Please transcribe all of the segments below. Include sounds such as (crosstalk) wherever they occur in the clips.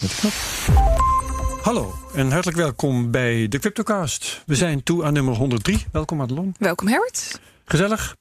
met de knop. Hallo en hartelijk welkom bij de Cryptocast. We zijn toe aan nummer 103. Welkom Madelon. Welkom Herbert. Gezellig.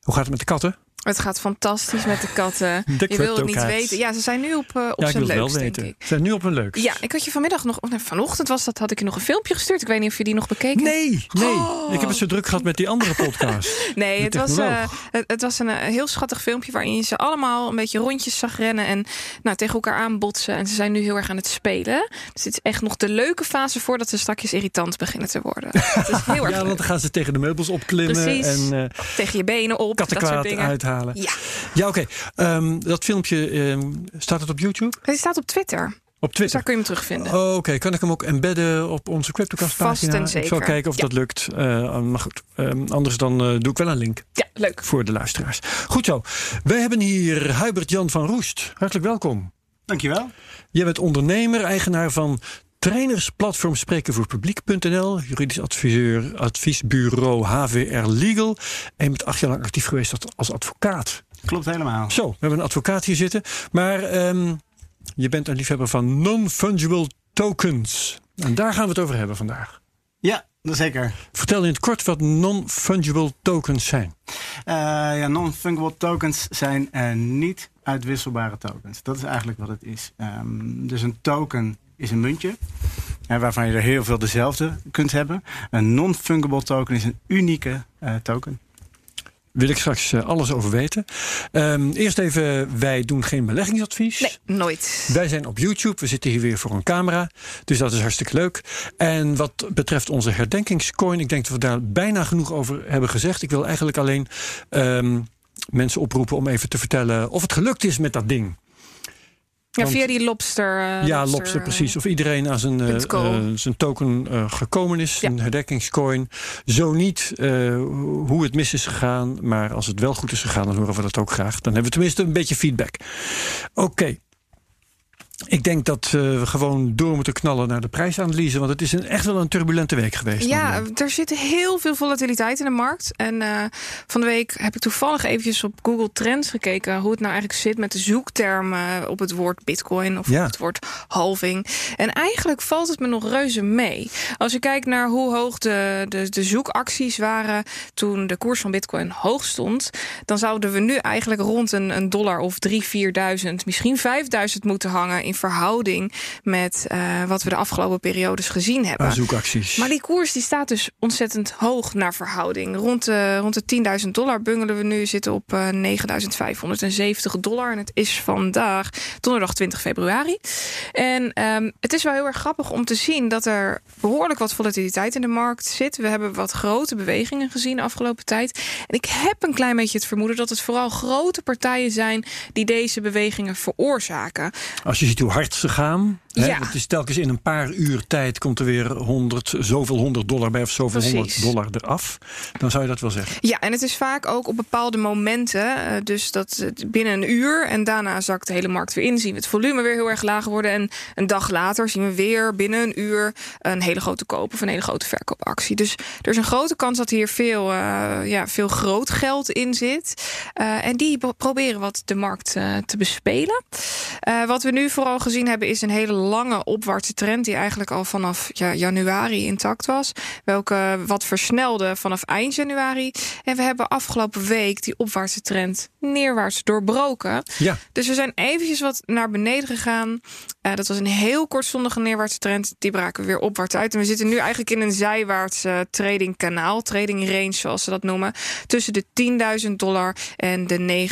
Hoe gaat het met de katten? Het gaat fantastisch met de katten. (laughs) De je wil het niet weten. Ja, ze zijn nu op, uh, op ja, zijn het leukst, denk ik. Ze zijn nu op hun leukst. Ja, ik had je vanmiddag nog, vanochtend was dat, had ik je nog een filmpje gestuurd. Ik weet niet of je die nog bekeken hebt. Nee, nee. Oh. Ik heb het zo druk gehad met die andere (laughs) podcast. Nee, het was, eh, het, het was een eh, heel schattig filmpje waarin je ze allemaal een beetje rondjes zag rennen en nou, tegen elkaar aanbotsen. En ze zijn nu heel erg aan het spelen. Dus dit is echt nog de leuke fase voordat ze strakjes irritant beginnen te worden. (laughs) Het is heel erg ja, leuk. want dan gaan ze tegen de meubels opklimmen Precies. en eh Tegen je benen op, dat soort dingen. Ja, Ja, oké. Ehm, dat filmpje, ehm, staat het op YouTube? hij staat op Twitter. Op Dus Twitter? daar kun je hem terugvinden. Oh, Oké, kan ik hem ook embedden op onze CryptoCast Vast en Ik zal zeker. kijken of Ja. dat lukt. Eh, maar goed, ehm, anders dan eh, doe ik wel een link Ja, leuk. voor de luisteraars. Goed zo. Wij hebben hier Hubert-Jan van Roest. Hartelijk welkom. Dankjewel. Jij bent ondernemer, eigenaar van trainersplatform spreken voor publiek.nl, juridisch adviseur, adviesbureau HVR Legal. En bent acht jaar lang actief geweest als- advocaat. Klopt helemaal. Zo, we hebben een advocaat hier zitten. Maar ehm, je bent een liefhebber van non-fungible tokens. En daar gaan we het over hebben vandaag. Ja, dat zeker. Vertel in het kort wat non-fungible tokens zijn. Eh, ja, non-fungible tokens zijn eh, niet uitwisselbare tokens. Dat is eigenlijk wat het is. Ehm, dus een token is een muntje. eh, waarvan je er heel veel dezelfde kunt hebben. Een non-fungible token is een unieke eh, token. Wil ik straks eh, alles over weten. Ehm, eerst even, wij doen geen beleggingsadvies. Nee, nooit. Wij zijn op YouTube. We zitten hier weer voor een camera. Dus dat is hartstikke leuk. En wat betreft onze herdenkingscoin, ik denk dat we daar bijna genoeg over hebben gezegd. Ik wil eigenlijk alleen ehm, mensen oproepen om even te vertellen of het gelukt is met dat ding. Ja, via die lobster. eh, ja, Lobster, eh, precies. Of iedereen aan zijn, eh, zijn token gekomen is, Ja. een herdenkingscoin. Zo niet hoe het mis is gegaan, maar als het wel goed is gegaan, dan horen we dat ook graag. Dan hebben we tenminste een beetje feedback. Oké. Ik denk dat eh, we gewoon door moeten knallen naar de prijsanalyse, want het is een, echt wel een turbulente week geweest. Ja, er zit heel veel volatiliteit in de markt. En eh, van de week heb ik toevallig eventjes op Google Trends gekeken hoe het nou eigenlijk zit met de zoektermen op het woord Bitcoin of Ja. op het woord halving. En eigenlijk valt het me nog reuze mee. Als je kijkt naar hoe hoog de, de, de zoekacties waren toen de koers van Bitcoin hoog stond, dan zouden we nu eigenlijk rond een, een dollar of drie, vierduizend, misschien vijfduizend moeten hangen in verhouding met eh, wat we de afgelopen periodes gezien hebben. Zoekacties. Maar die koers die staat dus ontzettend hoog naar verhouding. Rond de, rond de 10.000 dollar bungelen we nu, zitten op eh 9.570 dollar. En het is vandaag donderdag 20 februari. En ehm, het is wel heel erg grappig om te zien dat er behoorlijk wat volatiliteit in de markt zit. We hebben wat grote bewegingen gezien de afgelopen tijd. En ik heb een klein beetje het vermoeden dat het vooral grote partijen zijn die deze bewegingen veroorzaken. Als je hoe hard ze gaan. Hè, Ja. Het is telkens in een paar uur tijd komt er weer 100, zoveel 100 dollar bij of zoveel Precies. 100 dollar eraf. Dan zou je dat wel zeggen. Ja, en het is vaak ook op bepaalde momenten. eh, dus dat eh, binnen een uur en daarna zakt de hele markt weer in. Zien we het volume weer heel erg laag worden. En een dag later zien we weer binnen een uur een hele grote koop of een hele grote verkoopactie. Dus er is een grote kans dat hier veel, eh, ja, veel groot geld in zit. En die pro- proberen wat de markt te bespelen. Wat we nu vooral gezien hebben is een hele lange opwaartse trend die eigenlijk al vanaf ja, januari intact was. Welke wat versnelde vanaf eind januari. En we hebben afgelopen week die opwaartse trend neerwaarts doorbroken. Ja, Dus we zijn eventjes wat naar beneden gegaan. Eh, dat was een heel kortstondige neerwaartse trend. Die braken we weer opwaarts uit. En we zitten nu eigenlijk in een zijwaarts eh, trading kanaal. Trading range zoals ze dat noemen. Tussen de 10.000 dollar en de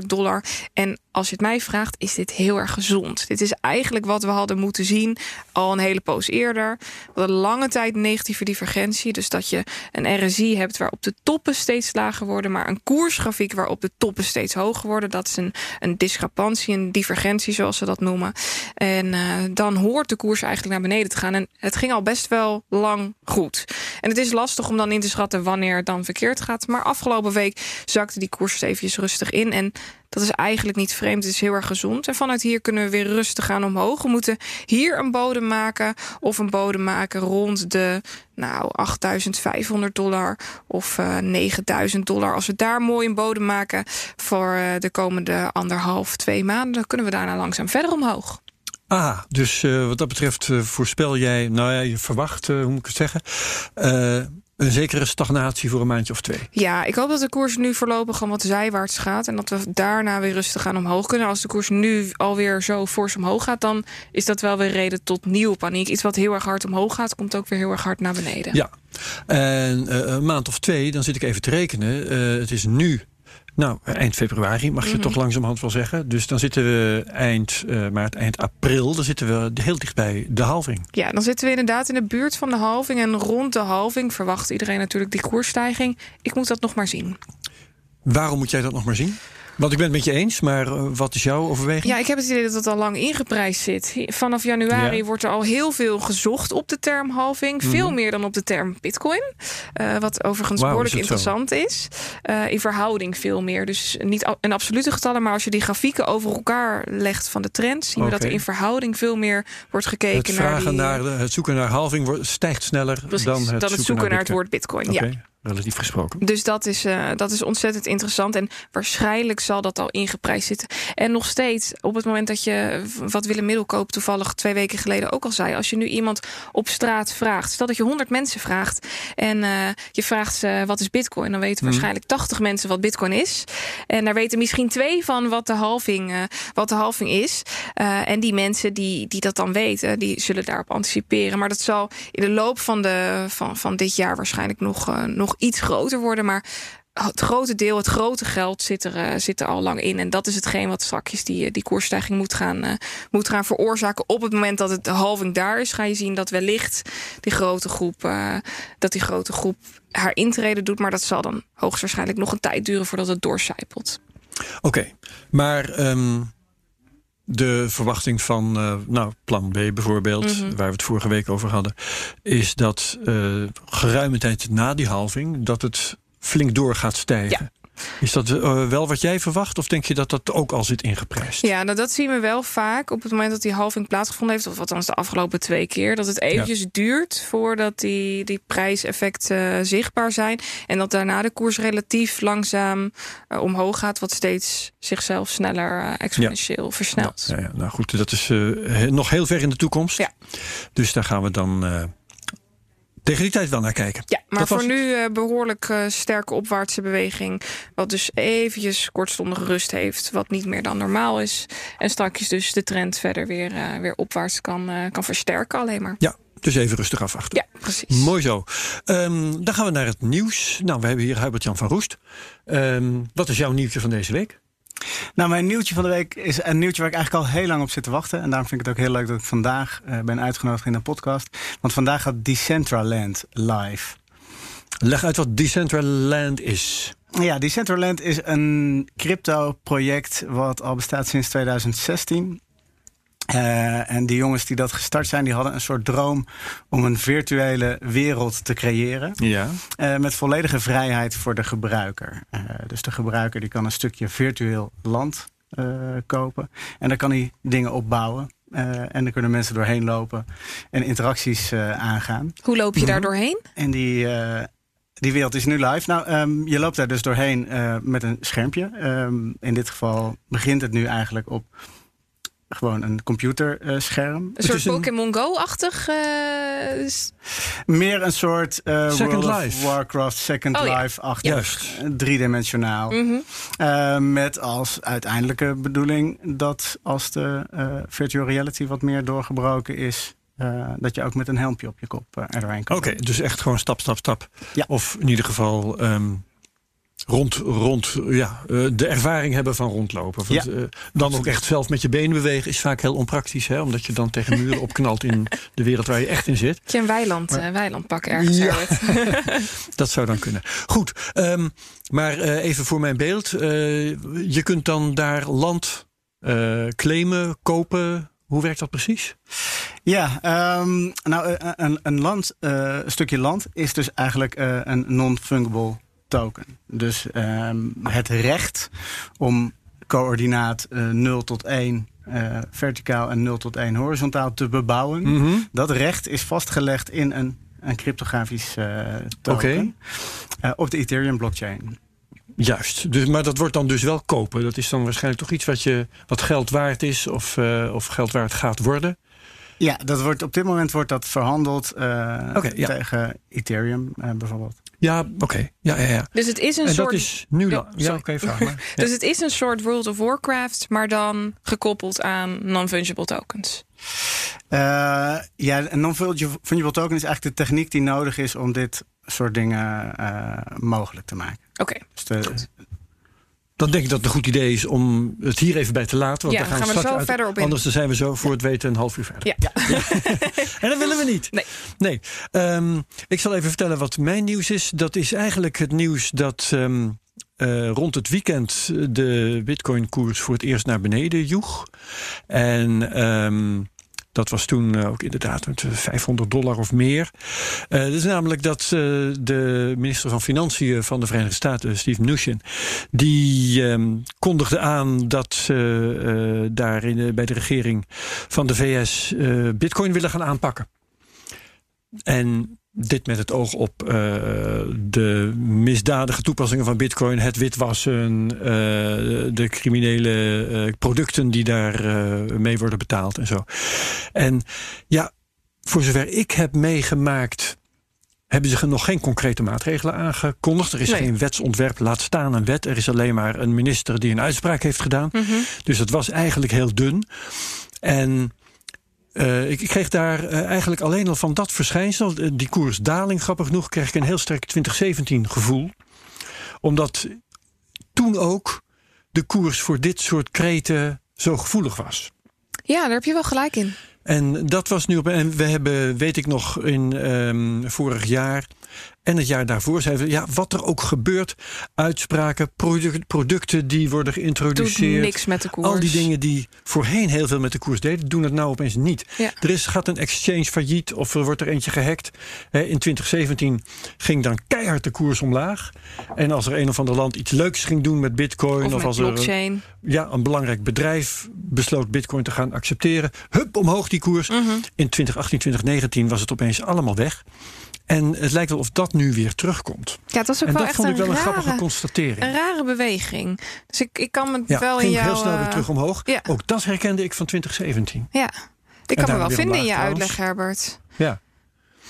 9.400 dollar. En als je het mij vraagt, is dit heel erg gezond. Dit is eigenlijk wat we hadden moeten zien al een hele poos eerder. We hadden lange tijd negatieve divergentie. Dus dat je een RSI hebt waarop de toppen steeds lager worden, maar een koersgrafiek waarop de toppen steeds hoger worden. Dat is een, een discrepantie, een divergentie zoals ze dat noemen. En eh, dan hoort de koers eigenlijk naar beneden te gaan. En het ging al best wel lang goed. En het is lastig om dan in te schatten wanneer het dan verkeerd gaat. Maar afgelopen week zakte die koers eventjes rustig in. En dat is eigenlijk niet vreemd. Het is heel erg gezond. En vanuit hier kunnen we weer rustig gaan omhoog. We moeten hier een bodem maken. Of een bodem maken rond de nou, 8500 dollar of eh 9000 dollar. Als we daar mooi een bodem maken voor eh, de komende anderhalf, twee maanden, dan kunnen we daarna langzaam verder omhoog. Ah, dus uh, wat dat betreft voorspel jij, nou ja, je verwacht, hoe moet ik het zeggen, een zekere stagnatie voor een maandje of twee. Ja, ik hoop dat de koers nu voorlopig gewoon wat zijwaarts gaat en dat we daarna weer rustig aan omhoog kunnen. Als de koers nu alweer zo fors omhoog gaat, dan is dat wel weer reden tot nieuwe paniek. Iets wat heel erg hard omhoog gaat, komt ook weer heel erg hard naar beneden. Ja, en een maand of twee, dan zit ik even te rekenen. het is nu nou, eind februari mag je mm toch langzamerhand wel zeggen. Dus dan zitten we eind uh, maart, eind april... dan zitten we heel dicht bij de halving. Ja, dan zitten we inderdaad in de buurt van de halving. En rond de halving verwacht iedereen natuurlijk die koersstijging. Ik moet dat nog maar zien. Waarom moet jij dat nog maar zien? Want ik ben het met je eens, maar eh, wat is jouw overweging? Ja, ik heb het idee dat het al lang ingeprijsd zit. Vanaf januari wordt er al heel veel gezocht op de term halving. Veel mhm. meer dan op de term bitcoin. Uh, wat overigens behoorlijk interessant is. Uh, in verhouding veel meer. Dus niet in absolute getallen, maar als je die grafieken over elkaar legt van de trend... zien we dat er in verhouding veel meer wordt gekeken het vragen naar... Die, naar het zoeken naar halving wordt, stijgt sneller dan het, dan het zoeken, naar, het woord bitcoin. Ja relatief gesproken. Dus dat is, uh, dat is ontzettend interessant. En waarschijnlijk zal dat al ingeprijsd zitten. En nog steeds, op het moment dat je wat Willem Middelkoop toevallig twee weken geleden ook al zei. Als je nu iemand op straat vraagt. Stel dat je 100 mensen vraagt. En uh, je vraagt ze wat is bitcoin. Dan weten mhm. waarschijnlijk 80 mensen wat bitcoin is. En daar weten misschien twee van wat de halving, uh, wat de halving is. en die mensen die, die dat dan weten, die zullen daarop anticiperen. Maar dat zal in de loop van, de, van, van dit jaar waarschijnlijk nog, nog iets groter worden. Maar het grote deel, het grote geld zit er, uh, zit er al lang in. En dat is hetgeen wat straks die, eh, die koersstijging moet gaan, uh, moet veroorzaken. Op het moment dat het de halving daar is, ga je zien dat wellicht die grote groep, dat die grote groep haar intrede doet. Maar dat zal dan hoogstwaarschijnlijk nog een tijd duren voordat het doorcijpelt. Oké, maar um, de verwachting van uh, nou, plan B bijvoorbeeld, mm -hmm. waar we het vorige week over hadden, is dat uh, geruime tijd na die halving dat het flink door gaat stijgen. Is dat uh, wel wat jij verwacht? Of denk je dat dat ook al zit ingeprijsd? Ja, nou dat zien we wel vaak op het moment dat die halving plaatsgevonden heeft. Of althans de afgelopen twee keer. Dat het eventjes ja. duurt voordat die, die prijseffecten uh, zichtbaar zijn. En dat daarna de koers relatief langzaam uh, omhoog gaat. Wat steeds zichzelf sneller exponentieel ja. versnelt. Ja, ja, nou goed, dat is nog heel ver in de toekomst. Ja. Dus daar gaan we dan tegen die tijd wel naar kijken. Ja, maar voor nu uh, behoorlijk uh, sterke opwaartse beweging. Wat dus eventjes kortstondige rust heeft. Wat niet meer dan normaal is. En straks dus de trend verder weer, uh, weer opwaarts kan, kan versterken alleen maar. Ja, dus even rustig afwachten. Ja, precies. Mooi zo. Um, dan gaan we naar het nieuws. Nou, we hebben hier Hubert-Jan van Roest. Um, wat is jouw nieuwtje van deze week? Nou, mijn nieuwtje van de week is een nieuwtje waar ik eigenlijk al heel lang op zit te wachten. En daarom vind ik het ook heel leuk dat ik vandaag uh, ben uitgenodigd in een podcast. Want vandaag gaat Decentraland live. Leg uit wat Decentraland is. Ja, Decentraland is een crypto-project wat al bestaat sinds 2016. Uh, en die jongens die dat gestart zijn, die hadden een soort droom om een virtuele wereld te creëren. Ja. Uh, met volledige vrijheid voor de gebruiker. Uh, dus de gebruiker die kan een stukje virtueel land kopen. En daar kan hij dingen opbouwen. en dan kunnen mensen doorheen lopen en interacties aangaan. Hoe loop je daar mhm. doorheen? En die, die wereld is nu live. Nou, um, je loopt daar dus doorheen met een schermpje. Um, in dit geval begint het nu eigenlijk op gewoon een computerscherm. een soort Pokémon Go-achtig? Uh, Meer een soort uh, World Life. Warcraft Second oh, Life-achtig. Juist. Driedimensionaal. Mm -hmm. uh, met als uiteindelijke bedoeling dat als de virtual reality wat meer doorgebroken is... dat je ook met een helmpje op je kop er doorheen kan. Oké, dus echt gewoon stap, stap, stap. Ja. Of in ieder geval um, rond, rond ja, eh, de ervaring hebben van rondlopen. Want, ja, uh, dan ook echt zelf met je benen bewegen is vaak heel onpraktisch. Hè? Omdat je dan tegen muren (laughs) opknalt in de wereld waar je echt in zit. Je een weiland, maar, uh, weiland pakken ergens. Ja. (laughs) dat zou dan kunnen. Goed, um, maar even voor mijn beeld. je kunt dan daar land claimen, kopen. Hoe werkt dat precies? Ja, um, nou een, een land, een stukje land is dus eigenlijk een non-fungible token. Dus um, het recht om coördinaat uh, eh, 0 tot 1 uh, eh, verticaal en 0 tot 1 horizontaal te bebouwen. Mm -hmm. Dat recht is vastgelegd in een, een cryptografisch uh, token okay. op de Ethereum blockchain. Juist. Dus, maar dat wordt dan dus wel kopen. Dat is dan waarschijnlijk toch iets wat, je, wat geld waard is of, of geld waard gaat worden. Ja, dat wordt, op dit moment wordt dat verhandeld uh, tegen Ethereum uh, bijvoorbeeld. Ja, oké. Ja, ja, ja. Dus het is een en soort. dat is nu. Ja, ja oké, vraag maar. (laughs) dus het is een soort World of Warcraft, maar dan gekoppeld aan non-fungible tokens. Uh, ja, een non-fungible token is eigenlijk de techniek die nodig is om dit soort dingen uh, mogelijk te maken. Oké. Dus dan denk ik dat het een goed idee is om het hier even bij te laten. Want ja, dan gaan, gaan we, we zo uit, verder op in. Anders zijn we zo voor het weten een half uur verder. Ja. ja. (laughs) en dat willen we niet. Nee. nee. Um, ik zal even vertellen wat mijn nieuws is. Dat is eigenlijk het nieuws dat um, uh, rond het weekend de Bitcoin-koers voor het eerst naar beneden joeg. En um, dat was toen uh, ook inderdaad met 500 dollar of meer. Uh, dat is namelijk dat uh, de minister van Financiën van de Verenigde Staten, Steve Mnuchin, die um, kondigde aan dat ze daar in, bij de regering van de VS Bitcoin willen gaan aanpakken. En dit met het oog op uh, de misdadige toepassingen van bitcoin, het witwassen, uh, de criminele uh, producten die daar mee worden betaald en zo. En ja, voor zover ik heb meegemaakt, hebben ze nog geen concrete maatregelen aangekondigd. Er is Nee. geen wetsontwerp, laat staan een wet. Er is alleen maar een minister die een uitspraak heeft gedaan. Mhm. Dus het was eigenlijk heel dun. En uh, ik, ik kreeg daar uh, eigenlijk alleen al van dat verschijnsel, uh, die koersdaling, grappig genoeg, kreeg ik een heel sterk 2017 gevoel. Omdat toen ook de koers voor dit soort kreten zo gevoelig was. Ja, daar heb je wel gelijk in. En dat was nu op. En we hebben, weet ik nog, in um, vorig jaar en het jaar daarvoor zeiden we, ja, wat er ook gebeurt, uitspraken, product, producten die worden geïntroduceerd. Doet niks met de koers. Al die dingen die voorheen heel veel met de koers deden, doen het nou opeens niet. Ja. Er is, gaat een exchange failliet of er wordt er eentje gehackt. In 2017 ging dan keihard de koers omlaag. En als er een of ander land iets leuks ging doen met bitcoin of, als blockchain. er ja, een belangrijk bedrijf besloot bitcoin te gaan accepteren, hup, omhoog die koers. Mm -hmm. In 2018, 2019 was het opeens allemaal weg. En het lijkt wel of dat nu weer terugkomt. Ja, dat was ook en wel dat echt vond ik wel een rare, grappige constatering. Een rare beweging. Dus ik, ik kan me ja, wel ging in jou... heel snel weer uh, terug omhoog. Ja. Ook dat herkende ik van 2017. Ja, ik kan me wel vinden in je uitleg. Herbert. Ja.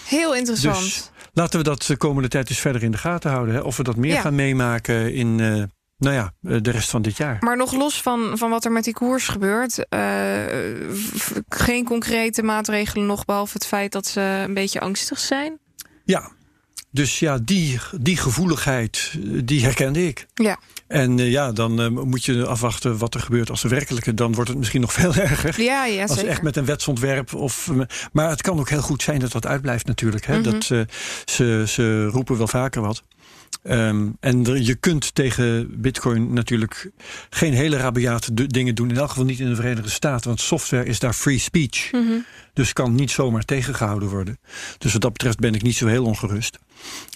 Heel interessant. Dus laten we dat de komende tijd eens verder in de gaten houden. Hè? Of we dat meer Ja. gaan meemaken in uh, nou ja, de rest van dit jaar. Maar nog los van, van wat er met die koers gebeurt, uh, geen concrete maatregelen nog, behalve het feit dat ze een beetje angstig zijn. Ja, dus ja, die, die gevoeligheid, die herkende ik. Ja. En uh, ja, dan uh, moet je afwachten wat er gebeurt als de werkelijke. Dan wordt het misschien nog (laughs) veel erger. Ja, ja, als zeker. echt met een wetsontwerp. Of, maar het kan ook heel goed zijn dat dat uitblijft natuurlijk. Hè? Mhm. Dat, uh, ze, ze roepen wel vaker wat. Um, en er, je kunt tegen Bitcoin natuurlijk geen hele rabiate dingen doen. In elk geval niet in de Verenigde Staten. Want software is daar free speech. Mhm. Dus kan niet zomaar tegengehouden worden. Dus wat dat betreft ben ik niet zo heel ongerust.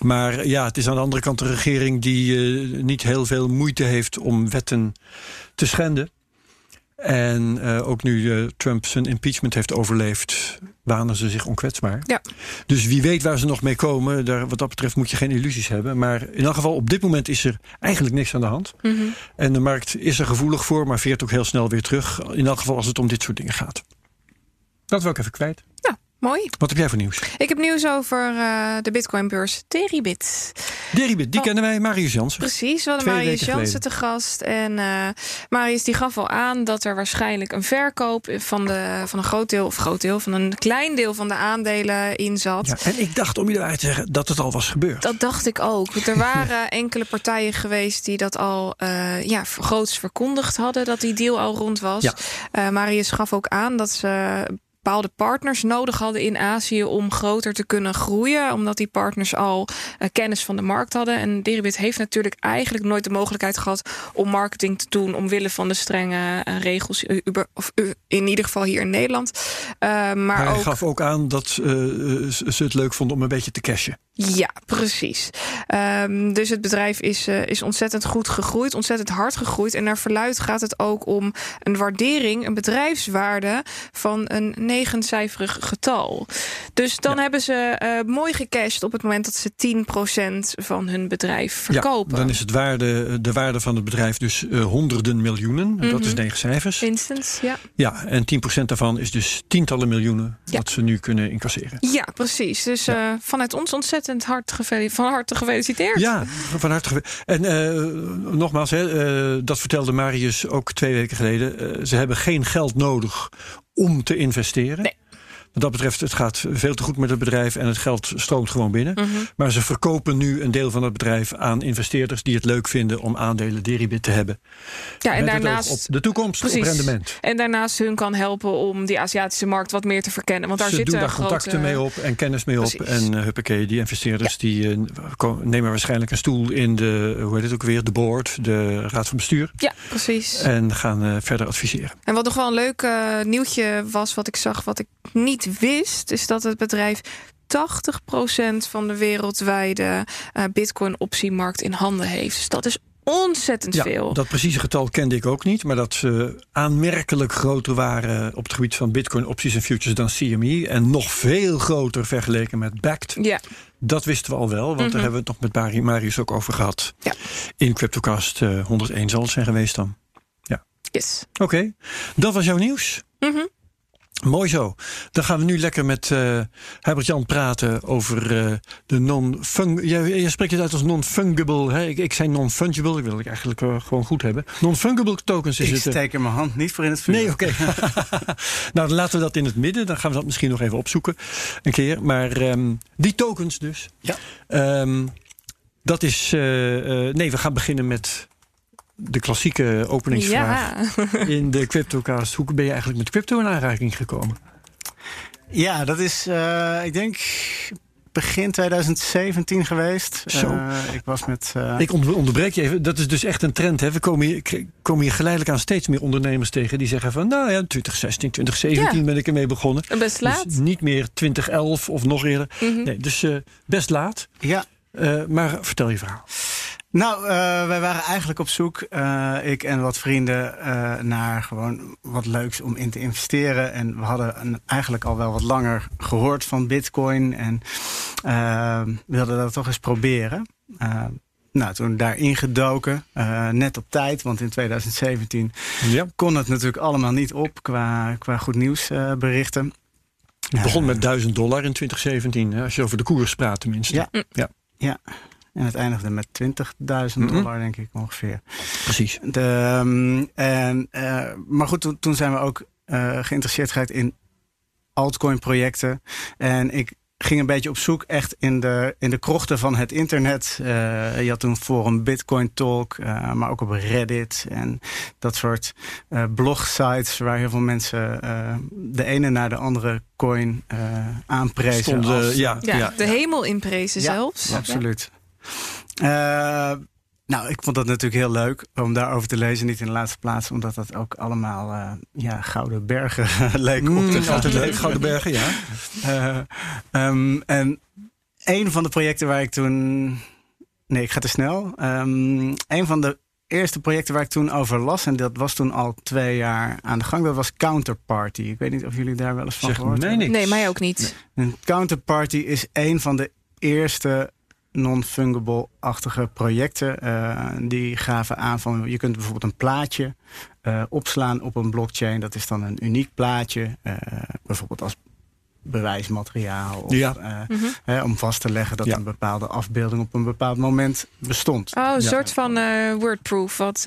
Maar ja, het is aan de andere kant de regering die uh, niet heel veel moeite heeft om wetten te schenden. En uh, ook nu uh, Trump zijn impeachment heeft overleefd, wanen ze zich onkwetsbaar. Ja. Dus wie weet waar ze nog mee komen, daar, wat dat betreft moet je geen illusies hebben. Maar in elk geval, op dit moment is er eigenlijk niks aan de hand. Mm -hmm. En de markt is er gevoelig voor, maar veert ook heel snel weer terug. In elk geval als het om dit soort dingen gaat. Dat wil ik even kwijt. Mooi. Wat heb jij voor nieuws? Ik heb nieuws over uh, de Bitcoinbeurs Deribit. Deribit, die Oh. kennen wij, Marius Jansen. Precies, we hadden Twee Marius Jansen te gast. En uh, Marius die gaf al aan dat er waarschijnlijk een verkoop van, de, van een groot deel, of groot deel, van een klein deel van de aandelen in zat. Ja, en ik dacht om je eruit te zeggen dat het al was gebeurd. Dat dacht ik ook. Er (laughs) waren enkele partijen geweest die dat al uh, ja, groots verkondigd hadden, dat die deal al rond was. Ja. Marius gaf ook aan dat ze bepaalde partners nodig hadden in Azië om groter te kunnen groeien. Omdat die partners al uh, kennis van de markt hadden. En Deribit heeft natuurlijk eigenlijk nooit de mogelijkheid gehad om marketing te doen. Omwille van de strenge uh, regels. Uber, of uh, in ieder geval hier in Nederland. maar, maar hij ook, gaf ook aan dat eh, ze het leuk vonden om een beetje te cashen. Ja, precies. Um, dus het bedrijf is, uh, is ontzettend goed gegroeid, ontzettend hard gegroeid. En naar verluid gaat het ook om een waardering, een bedrijfswaarde van een negencijferig getal. Dus dan Ja. hebben ze eh, mooi gecashed op het moment dat ze 10% van hun bedrijf verkopen. Ja, dan is het waarde, de waarde van het bedrijf dus eh, honderden miljoenen. Dat is Mhm. negen cijfers. Instance, ja. Ja, en 10% daarvan is dus tientallen miljoenen Ja. wat ze nu kunnen incasseren. Ja, precies. Dus eh, vanuit ons ontzettend hard van harte gefeliciteerd. Ja, van harte gewe- En nogmaals, hè, dat vertelde Marius ook twee weken geleden. Ze hebben geen geld nodig om te investeren. Nee. Wat dat betreft, het gaat veel te goed met het bedrijf en het geld stroomt gewoon binnen. Mhm. Maar ze verkopen nu een deel van het bedrijf aan investeerders die het leuk vinden om aandelen Deribit te hebben. Ja, en Met daarnaast op de toekomst, Precies. op rendement. En daarnaast hun kan helpen om die Aziatische markt wat meer te verkennen. Want daar Ze zitten doen daar contacten grote... mee op en kennis mee op. En uh, huppakee, die investeerders die uh, ko- nemen waarschijnlijk een stoel in de, hoe heet het ook weer, de board, de raad van bestuur. Ja, precies. En gaan uh, verder adviseren. En wat nog wel een leuk nieuwtje was, wat ik zag, wat ik niet wist, is dat het bedrijf 80% van de wereldwijde uh, Bitcoin-optiemarkt in handen heeft. Dus dat is ontzettend ja, veel. Dat precieze getal kende ik ook niet, maar dat ze aanmerkelijk groter waren op het gebied van Bitcoin opties en futures dan CME. En nog veel groter vergeleken met Backed. Ja. Dat wisten we al wel, want mm -hmm. daar hebben we het nog met Marius ook over gehad. Ja. In CryptoCast uh, 101 zal het zijn geweest dan. Ja. Yes. Oké, okay. dat was jouw nieuws. Mm -hmm. Mooi zo. Dan gaan we nu lekker met uh, Herbert Jan praten over uh, de non-fungible. Jij, jij, spreekt het uit als non-fungible. Hè? Ik, ik zei non-fungible. Ik wil het eigenlijk uh, gewoon goed hebben. Non-fungible tokens is ik het. Ik steek er mijn hand niet voor in het vuur. Nee, oké. Okay. (laughs) nou, dan laten we dat in het midden. Dan gaan we dat misschien nog even opzoeken. Een keer. Maar um, die tokens dus. Ja. Um, dat is. eh, nee, we gaan beginnen met de klassieke openingsvraag ja. (laughs) in de CryptoCast. Hoe ben je eigenlijk met crypto in aanraking gekomen? Ja, dat is, uh, ik denk, begin 2017 geweest. Zo. Uh, ik was met. Uh... Ik onderbreek je even. Dat is dus echt een trend. Hè? We komen hier, komen hier geleidelijk aan steeds meer ondernemers tegen die zeggen van, nou ja, 2016, 2017 ja. ben ik ermee begonnen. Best laat. Dus niet meer 2011 of nog eerder. Mhm. Mm -hmm. Nee, dus best laat. Ja. maar vertel je verhaal. Nou, uh, wij waren eigenlijk op zoek, uh, ik en wat vrienden, uh, naar gewoon wat leuks om in te investeren. En we hadden een, eigenlijk al wel wat langer gehoord van Bitcoin en wilden dat toch eens proberen. nou, toen daarin gedoken, net op tijd, want in 2017 ja. kon het natuurlijk allemaal niet op qua, qua goed nieuwsberichten. Het begon met 1000 dollar in 2017, hè, als je over de koers praat tenminste. Ja, ja. ja. En het eindigde met 20.000 dollar, mm -hmm. denk ik ongeveer. Precies. De, um, en, uh, maar goed, toen, toen, zijn we ook uh, geïnteresseerd geraakt in altcoin-projecten. En ik ging een beetje op zoek echt in de, in de krochten van het internet. Uh, je had toen forum Bitcoin Talk, maar ook op Reddit en dat soort blogsites waar heel veel mensen de ene naar de andere coin aanprezen. Stonden, als, ja, ja, ja, de hemel inprezen ja, zelfs. Absoluut. Uh, nou, ik vond dat natuurlijk heel leuk om daarover te lezen. Niet in de laatste plaats, omdat dat ook allemaal uh, ja, gouden bergen (laughs) leek mm, op te gaan. Altijd leuk, gouden bergen, ja. Uh, um, en een van de projecten waar ik toen... Nee, ik ga te snel. Um, een van de eerste projecten waar ik toen over las... en dat was toen al twee jaar aan de gang... dat was Counterparty. Ik weet niet of jullie daar wel eens van zeg gehoord hebben. Nee, mij ook niet. Nee. Een Counterparty is een van de eerste non-fungible-achtige projecten. Uh, die gaven aan van je kunt bijvoorbeeld een plaatje uh, opslaan op een blockchain. Dat is dan een uniek plaatje. Uh, bijvoorbeeld als bewijsmateriaal. Of, ja. mm -hmm. hè, om vast te leggen dat ja. een bepaalde afbeelding op een bepaald moment bestond. Oh, een ja. soort van wordproof. Wat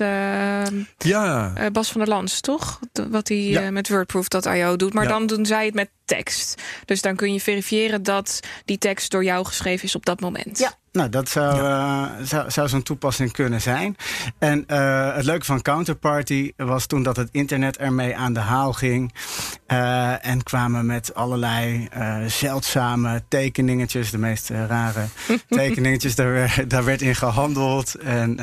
ja. Bas van der Lans, toch? Wat hij ja. met wordproof dat IO doet. Maar dan doen zij het met tekst. Dus dan kun je verifiëren dat die tekst door jou geschreven is op dat moment. Ja. Nou, dat zou, ja. uh, zou, zou zo'n toepassing kunnen zijn. En uh, het leuke van Counterparty was toen dat het internet ermee aan de haal ging. Uh, en kwamen met allerlei zeldzame tekeningetjes. De meest rare (laughs) tekeningetjes. daar, werd, daar werd in gehandeld. En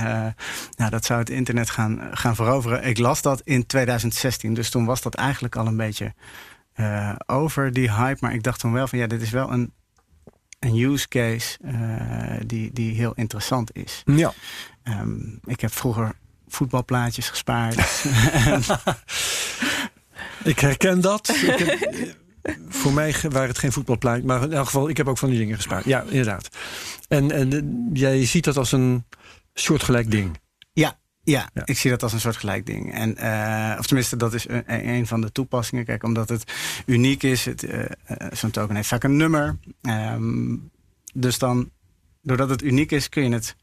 nou, dat zou het internet gaan, gaan veroveren. Ik las dat in 2016. Dus toen was dat eigenlijk al een beetje over, die hype. Maar ik dacht toen wel van ja, dit is wel een een use case uh, die, die heel interessant is. Ja. Um, ik heb vroeger voetbalplaatjes gespaard. (laughs) ik herken dat. Ik heb, voor mij waren het geen voetbalplaatjes. Maar in elk geval, ik heb ook van die dingen gespaard. Ja, inderdaad. En, en eh, jij ziet dat als een soortgelijk ding. Ja, ik zie dat als een soort gelijk ding. En, eh, of tenminste, dat is een, een van de toepassingen. Kijk, omdat het uniek is, het, eh, eh, zo'n token heeft vaak een nummer. Ehm, dus dan, doordat het uniek is, kun je het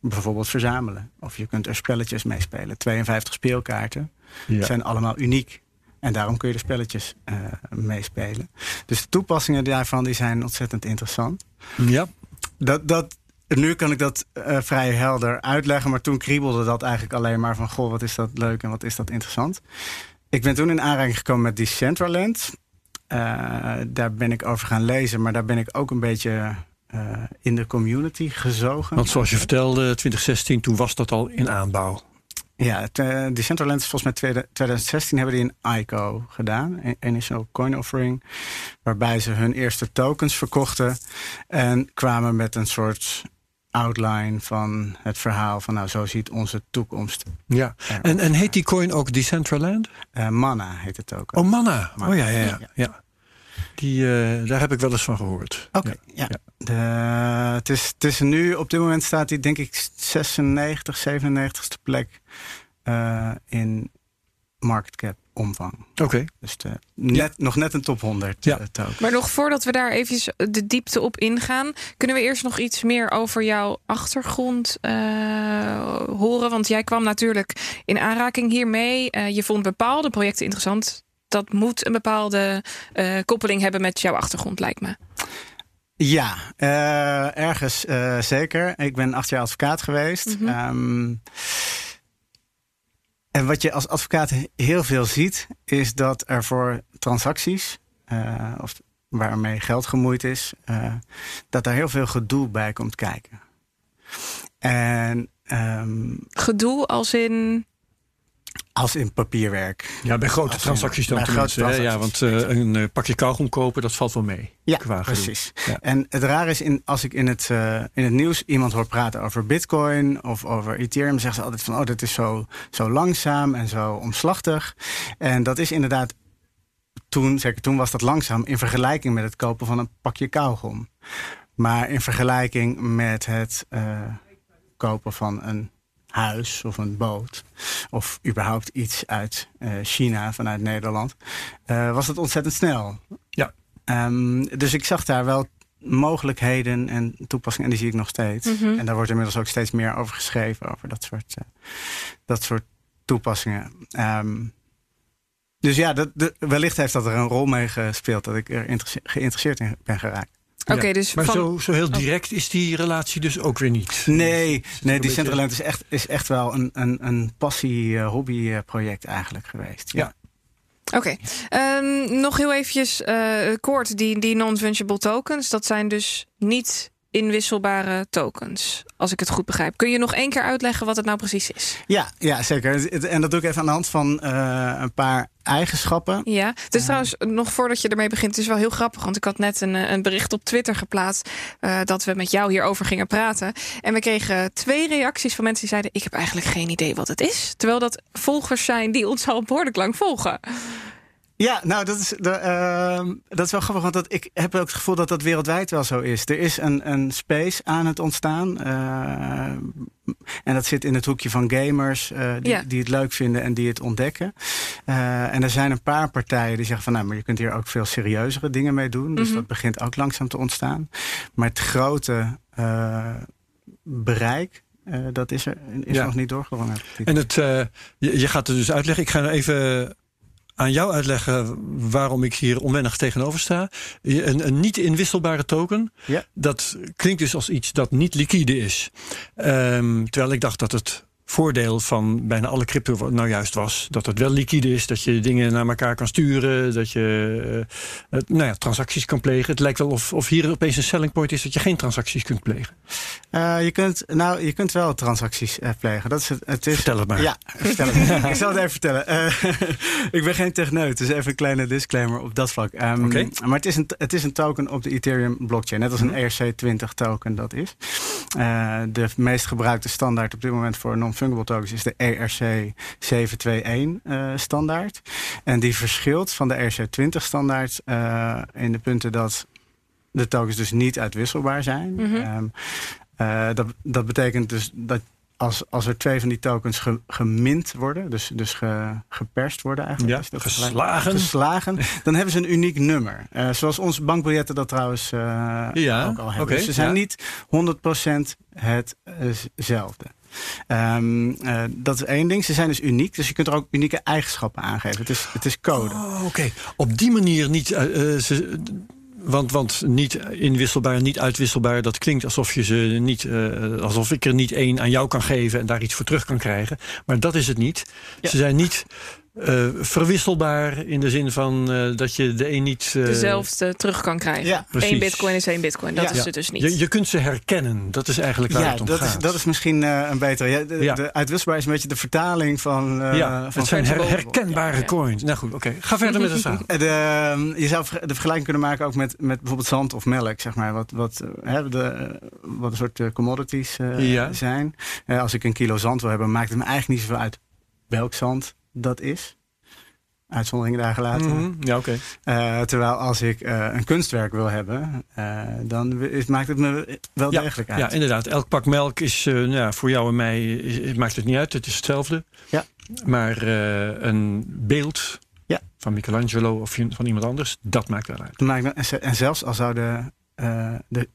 bijvoorbeeld verzamelen. Of je kunt er spelletjes mee spelen. 52 speelkaarten Ja. zijn allemaal uniek. En daarom kun je de spelletjes eh, meespelen. Dus de toepassingen daarvan die zijn ontzettend interessant. ja. Dat, dat, nu kan ik dat eh, vrij helder uitleggen, maar toen kriebelde dat eigenlijk alleen maar van: goh, wat is dat leuk en wat is dat interessant. Ik ben toen in aanraking gekomen met Decentraland. Eh, daar ben ik over gaan lezen, maar daar ben ik ook een beetje eh, in de community gezogen. Want zoals je vertelde, 2016, toen was dat al in aanbouw. Ja, Decentraland is volgens mij tweede- 2016 hebben die een ICO gedaan, een Initial Coin Offering, waarbij ze hun eerste tokens verkochten en kwamen met een soort outline van het verhaal van nou zo ziet onze toekomst. Ja. eruit. En, en heet die coin ook Decentraland? Eh, Mana heet het token. Oh, Mana. Mana. Oh ja, ja, ja. Ja. ja. Die, eh, daar heb ik wel eens van gehoord. Oké, ja. De, het, is, het is nu, op dit moment staat hij denk ik 96, 97ste plek eh, in market cap omvang. Oké. Dus de, net, nog net een top 100 Ja. eh, token. Maar nog voordat we daar even de diepte op ingaan, kunnen we eerst nog iets meer over jouw achtergrond eh, horen? Want jij kwam natuurlijk in aanraking hiermee. Eh, je vond bepaalde projecten interessant. Dat moet een bepaalde eh, koppeling hebben met jouw achtergrond, lijkt me. Ja, eh, ergens eh, zeker. Ik ben acht jaar advocaat geweest. Mhm. Ehm, en wat je als advocaat heel veel ziet, is dat er voor transacties, eh, of waarmee geld gemoeid is, eh, dat daar heel veel gedoe bij komt kijken. En ehm, Gedoe als in. Als in papierwerk. Ja, bij grote Als- transacties dan tenminste. grote? Ja, want eh, een eh, pakje kauwgom kopen, dat valt wel mee. Ja, precies. Ja. En het raar is, in, als ik in het, eh, in het nieuws iemand hoor praten over Bitcoin of over Ethereum, zeggen ze altijd van: oh, dat is zo, zo langzaam en zo omslachtig. En dat is inderdaad. Toen, zeker toen was dat langzaam in vergelijking met het kopen van een pakje kauwgom. Maar in vergelijking met het kopen van een huis of een boot. Of überhaupt iets uit eh, China vanuit Nederland. eh, was het ontzettend snel. Ja. Ehm, dus ik zag daar wel mogelijkheden en toepassingen. En die zie ik nog steeds. Mhm. En daar wordt inmiddels ook steeds meer over geschreven. Over dat soort, eh, dat soort toepassingen. Ehm, dus ja, dat, de, wellicht heeft dat er een rol mee gespeeld. Dat ik er geïnteresseerd in ben geraakt. Oké, Ja. dus Maar van. zo, zo heel direct is die relatie dus ook weer niet. Nee, nee beetje- Decentraland is echt, is echt wel een, een, een passie-hobby-project eigenlijk geweest. Ja. Oké, Ehm, nog heel eventjes eh, kort. Die, die non-fungible tokens, dat zijn dus niet inwisselbare tokens. Als ik het goed begrijp. Kun je nog één keer uitleggen wat het nou precies is? Ja, ja, zeker. En dat doe ik even aan de hand van eh, een paar eigenschappen. Ja, het is trouwens nog voordat je ermee begint, het is wel heel grappig. Want ik had net een, eh, een bericht op Twitter geplaatst eh, dat we met jou hierover gingen praten. En we kregen twee reacties van mensen die zeiden: Ik heb eigenlijk geen idee wat het is. Terwijl dat volgers zijn die ons al behoorlijk lang volgen. Ja, nou, dat is, de, ehm, dat is wel grappig, want dat, ik heb ook het gevoel dat dat wereldwijd wel zo is. Er is een, een space aan het ontstaan. eh, en dat zit in het hoekje van gamers eh, die, Ja. die het leuk vinden en die het ontdekken. Eh, en er zijn een paar partijen die zeggen van, nou, maar je kunt hier ook veel serieuzere dingen mee doen. Dus Mhm. dat begint ook langzaam te ontstaan. Maar het grote eh, bereik, eh, dat is er is Ja. nog niet doorgedrongen. heb ik het En het, eh, je, je gaat het dus uitleggen. Ik ga even aan jou uitleggen waarom ik hier onwennig tegenover sta. Een, een niet inwisselbare token, Ja. dat klinkt dus als iets dat niet liquide is. Ehm, terwijl ik dacht dat het voordeel van bijna alle crypto nou juist was dat het wel liquide is, dat je dingen naar elkaar kan sturen, dat je eh, het- nou ja, transacties kan plegen. Het lijkt wel of, of hier opeens een selling point is dat je geen transacties kunt plegen. Eh, je, kunt, nou, je kunt wel transacties eh, plegen. Dat is het, het is, Vertel het maar. Ja, vertel het. (laughs) ik zal het even vertellen. Eh, (laughs) ik ben geen techneut, dus even een kleine disclaimer op dat vlak. Oké. Maar het is, een, het is een token op de Ethereum blockchain. Net als een ERC20 token dat is. Eh, de meest gebruikte standaard op dit moment voor non non-fungible tokens is de ERC 721 standaard. En die verschilt van de ERC 20 standaard in de punten dat de tokens dus niet uitwisselbaar zijn. Mm dat, dat betekent dus dat als, als er twee van die tokens ge, gemint worden, dus, dus ge, geperst worden eigenlijk. Ja, geslagen. geslagen. (laughs) dan hebben ze een uniek nummer. Uh, zoals onze bankbiljetten dat trouwens uh, ja, ook al hebben. Okay, dus ze zijn ja. niet 100% hetzelfde. Um, uh, dat is één ding. Ze zijn dus uniek, dus je kunt er ook unieke eigenschappen aangeven. Het is, het is code. Oh, Oké, op die manier niet. Ze, want, want niet inwisselbaar, niet uitwisselbaar, dat klinkt alsof, je ze niet, uh, alsof ik er niet één aan jou kan geven en daar iets voor terug kan krijgen. Maar dat is het niet. Ja. Ze zijn niet uh, verwisselbaar in de zin van uh, dat je de een niet... Uh, Dezelfde terug kan krijgen. Ja, Eén bitcoin is één bitcoin. Dat ja. is het dus niet. Je, je, kunt ze herkennen. Dat is eigenlijk waar ja, het om dat gaat. Is, dat is misschien een betere... Ja, de, de, uitwisselbaar is een beetje de vertaling van... ja, van het zijn her, herkenbare coins. Nou goed, oké. Okay. Ga verder met de zaak. De, je zou de vergelijking kunnen maken ook met, met bijvoorbeeld zand of melk. Zeg maar, wat, wat, hè, de, wat een soort commodities zijn. als ik een kilo zand wil hebben, maakt het me eigenlijk niet zoveel uit welk zand dat is uitzonderingen daar gelaten. Mm -hmm. Ja, oké. Okay. Uh, terwijl als ik uh, een kunstwerk wil hebben, uh, dan is, maakt het me wel ja, degelijk uit. Ja, inderdaad. Elk pak melk is nou ja, voor jou en mij is, maakt het niet uit. Het is hetzelfde. Ja. Maar een beeld ja. van Michelangelo of van iemand anders, dat maakt wel uit. Maakt, en zelfs al zou de, de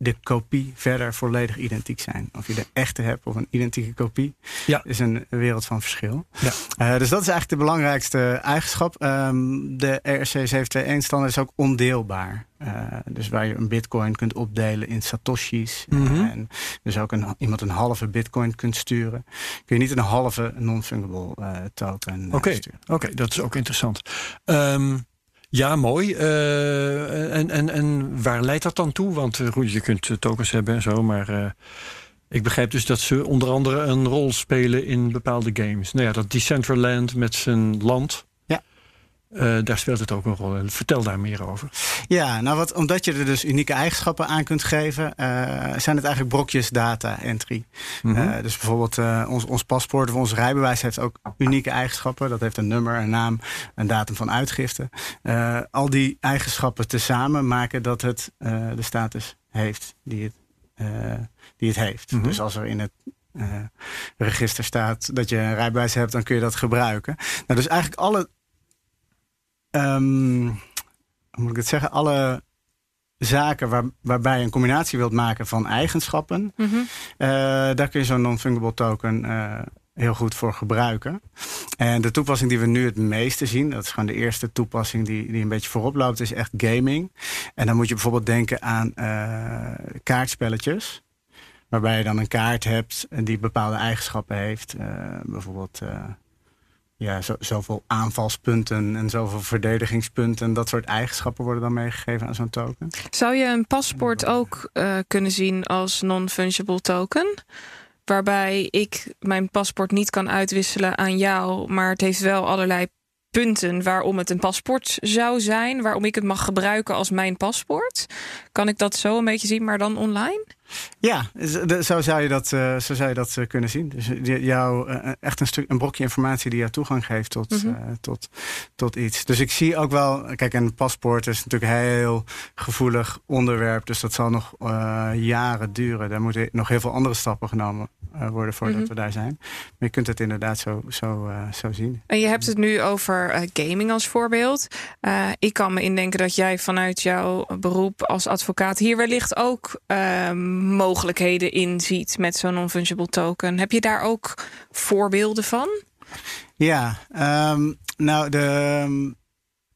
de kopie verder volledig identiek zijn. Of je de echte hebt of een identieke kopie, ja. is een wereld van verschil. Ja. Uh, dus dat is eigenlijk de belangrijkste eigenschap. Um, de ERC 721 standaard is ook ondeelbaar. Uh, dus waar je een bitcoin kunt opdelen in satoshis. Mm -hmm. En dus ook een, iemand een halve bitcoin kunt sturen. Kun je niet een halve non-fungible uh, token Oké, okay. sturen. Oké, dat is ook interessant. Um, ja, mooi. Uh, en, en, en waar leidt dat dan toe? Want uh, je kunt tokens hebben en zo, maar ik begrijp dus dat ze onder andere een rol spelen in bepaalde games. Nou ja, dat Decentraland met zijn land. Ja. daar speelt het ook een rol in. Vertel daar meer over. Ja, nou wat, omdat je er dus unieke eigenschappen aan kunt geven, zijn het eigenlijk brokjes data entry. Mhm. Mm -hmm. dus bijvoorbeeld ons, ons paspoort of ons rijbewijs heeft ook unieke eigenschappen. Dat heeft een nummer, een naam, een datum van uitgifte. Al die eigenschappen tezamen maken dat het de status heeft die het, die het heeft. Mhm. Mm -hmm. Dus als er in het register staat dat je een rijbewijs hebt, dan kun je dat gebruiken. Nou, dus eigenlijk alle. Um, hoe moet ik het zeggen? Alle zaken waar, waarbij je een combinatie wilt maken van eigenschappen, mm -hmm. uh, daar kun je zo'n non-fungible token uh, heel goed voor gebruiken. En de toepassing die we nu het meeste zien, dat is gewoon de eerste toepassing die, die een beetje voorop loopt, is echt gaming. En dan moet je bijvoorbeeld denken aan uh, kaartspelletjes. Waarbij je dan een kaart hebt die bepaalde eigenschappen heeft. bijvoorbeeld ja, zo, zoveel aanvalspunten en zoveel verdedigingspunten. Dat soort eigenschappen worden dan meegegeven aan zo'n token. Zou je een paspoort ook uh, kunnen zien als non-fungible token? Waarbij ik mijn paspoort niet kan uitwisselen aan jou, maar het heeft wel allerlei punten waarom het een paspoort zou zijn, waarom ik het mag gebruiken als mijn paspoort. Kan ik dat zo een beetje zien, maar dan online? Ja, zo zou je dat, uh, zo zou je dat uh, kunnen zien. Dus jou, uh, echt een, stuk, een brokje informatie die jou toegang geeft tot, mm -hmm. tot, tot iets. Dus ik zie ook wel, kijk, een paspoort is natuurlijk een heel gevoelig onderwerp. Dus dat zal nog jaren duren. Daar moeten nog heel veel andere stappen genomen worden voordat mm -hmm. we daar zijn. Maar je kunt het inderdaad zo, zo, zo zien. En je hebt het nu over gaming als voorbeeld. ik kan me indenken dat jij vanuit jouw beroep als advocaat hier wellicht ook ehm, mogelijkheden in ziet met zo'n non-fungible token. Heb je daar ook voorbeelden van? Ja, um, nou, de,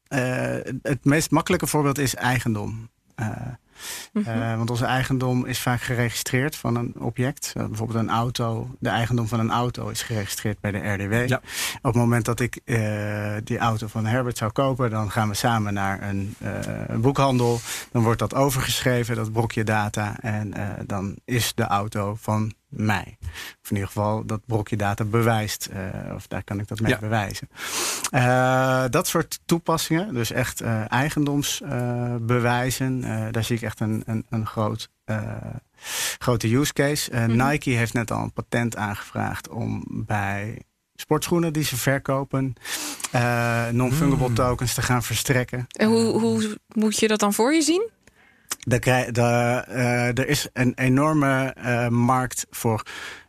uh, het meest makkelijke voorbeeld is eigendom. Uh, Mm -hmm. uh, want onze eigendom is vaak geregistreerd van een object. Uh, bijvoorbeeld een auto. De eigendom van een auto is geregistreerd bij de RDW. Ja. Op het moment dat ik uh, die auto van Herbert zou kopen, dan gaan we samen naar een, een boekhandel. Dan wordt dat overgeschreven, dat brokje data. En dan is de auto van mij. Of in ieder geval dat brokje data bewijst. Uh, of daar kan ik dat mee ja. bewijzen. Uh, dat soort toepassingen, dus echt uh, eigendomsbewijzen. daar zie ik echt een, een, een groot grote use case. Mhm. Nike heeft net al een patent aangevraagd om bij sportschoenen die ze verkopen eh, non-fungible Mm. tokens te gaan verstrekken. En hoe, hoe moet je dat dan voor je zien? Daar, eh, er is een enorme eh, markt voor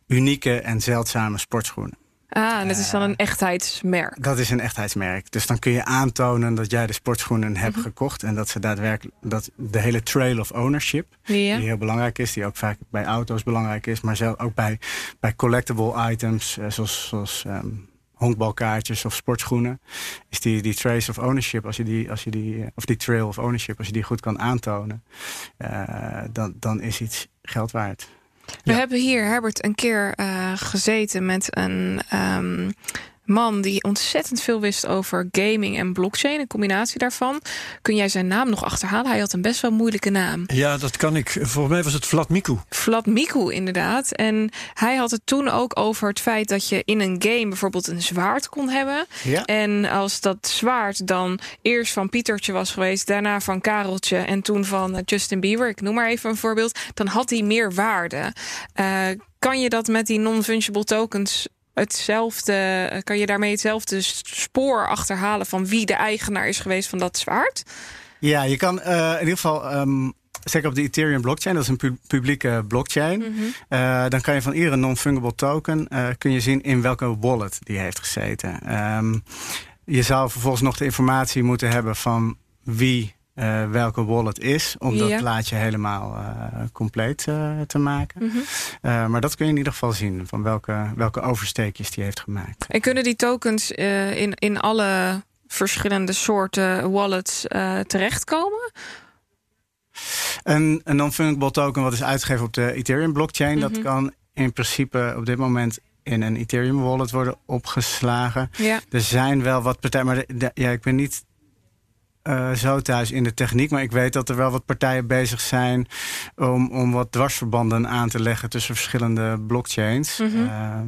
unieke en zeldzame sportschoenen. Ah, en dat is dan een echtheidsmerk. Dat is een echtheidsmerk. Dus dan kun je aantonen dat jij de sportschoenen hebt Mhm. gekocht. En dat ze daadwerkelijk dat de hele trail of ownership, die heel belangrijk is, die ook vaak bij auto's belangrijk is, maar zelf ook bij, bij collectible items, eh, zoals, zoals ehm, honkbalkaartjes of sportschoenen, is die, die trace of ownership, als je die, als je die, eh, of die trail of ownership, als je die goed kan aantonen, eh, dan, dan is iets geld waard. We Ja. hebben hier, Herbert, een keer eh, gezeten met een ehm, man die ontzettend veel wist over gaming en blockchain. Een combinatie daarvan. Kun jij zijn naam nog achterhalen? Hij had een best wel moeilijke naam. Ja, dat kan ik. Volgens mij was het Vlad Miku. Vlad Miku, inderdaad. En hij had het toen ook over het feit dat je in een game bijvoorbeeld een zwaard kon hebben. Ja. En als dat zwaard dan eerst van Pietertje was geweest, daarna van Kareltje en toen van eh, Justin Bieber, ik noem maar even een voorbeeld, dan had hij meer waarde. Eh, kan je dat met die non-fungible tokens hetzelfde, eh, kan je daarmee hetzelfde spoor achterhalen van wie de eigenaar is geweest van dat zwaard? Ja, je kan eh, in ieder geval, ehm, zeker op de Ethereum blockchain, dat is een pu- publieke blockchain. Eh, dan kan je van iedere non-fungible token kun je zien in welke wallet die heeft gezeten. Ehm, je zou vervolgens nog de informatie moeten hebben van wie eh, welke wallet is, om Ja. dat plaatje helemaal eh, compleet eh, te maken. Mhm. Maar dat kun je in ieder geval zien van welke, welke oversteekjes die heeft gemaakt. En kunnen die tokens in, in alle verschillende soorten wallets terechtkomen? Een, een non-fungible token wat is uitgegeven op de Ethereum blockchain, Mhm. dat kan in principe op dit moment in een Ethereum wallet worden opgeslagen. Ja. Er zijn wel wat partijen, maar de- de- ja, ik ben niet eh, zo thuis in de techniek, maar ik weet dat er wel wat partijen bezig zijn om, om wat dwarsverbanden aan te leggen tussen verschillende blockchains. Mhm. Eh,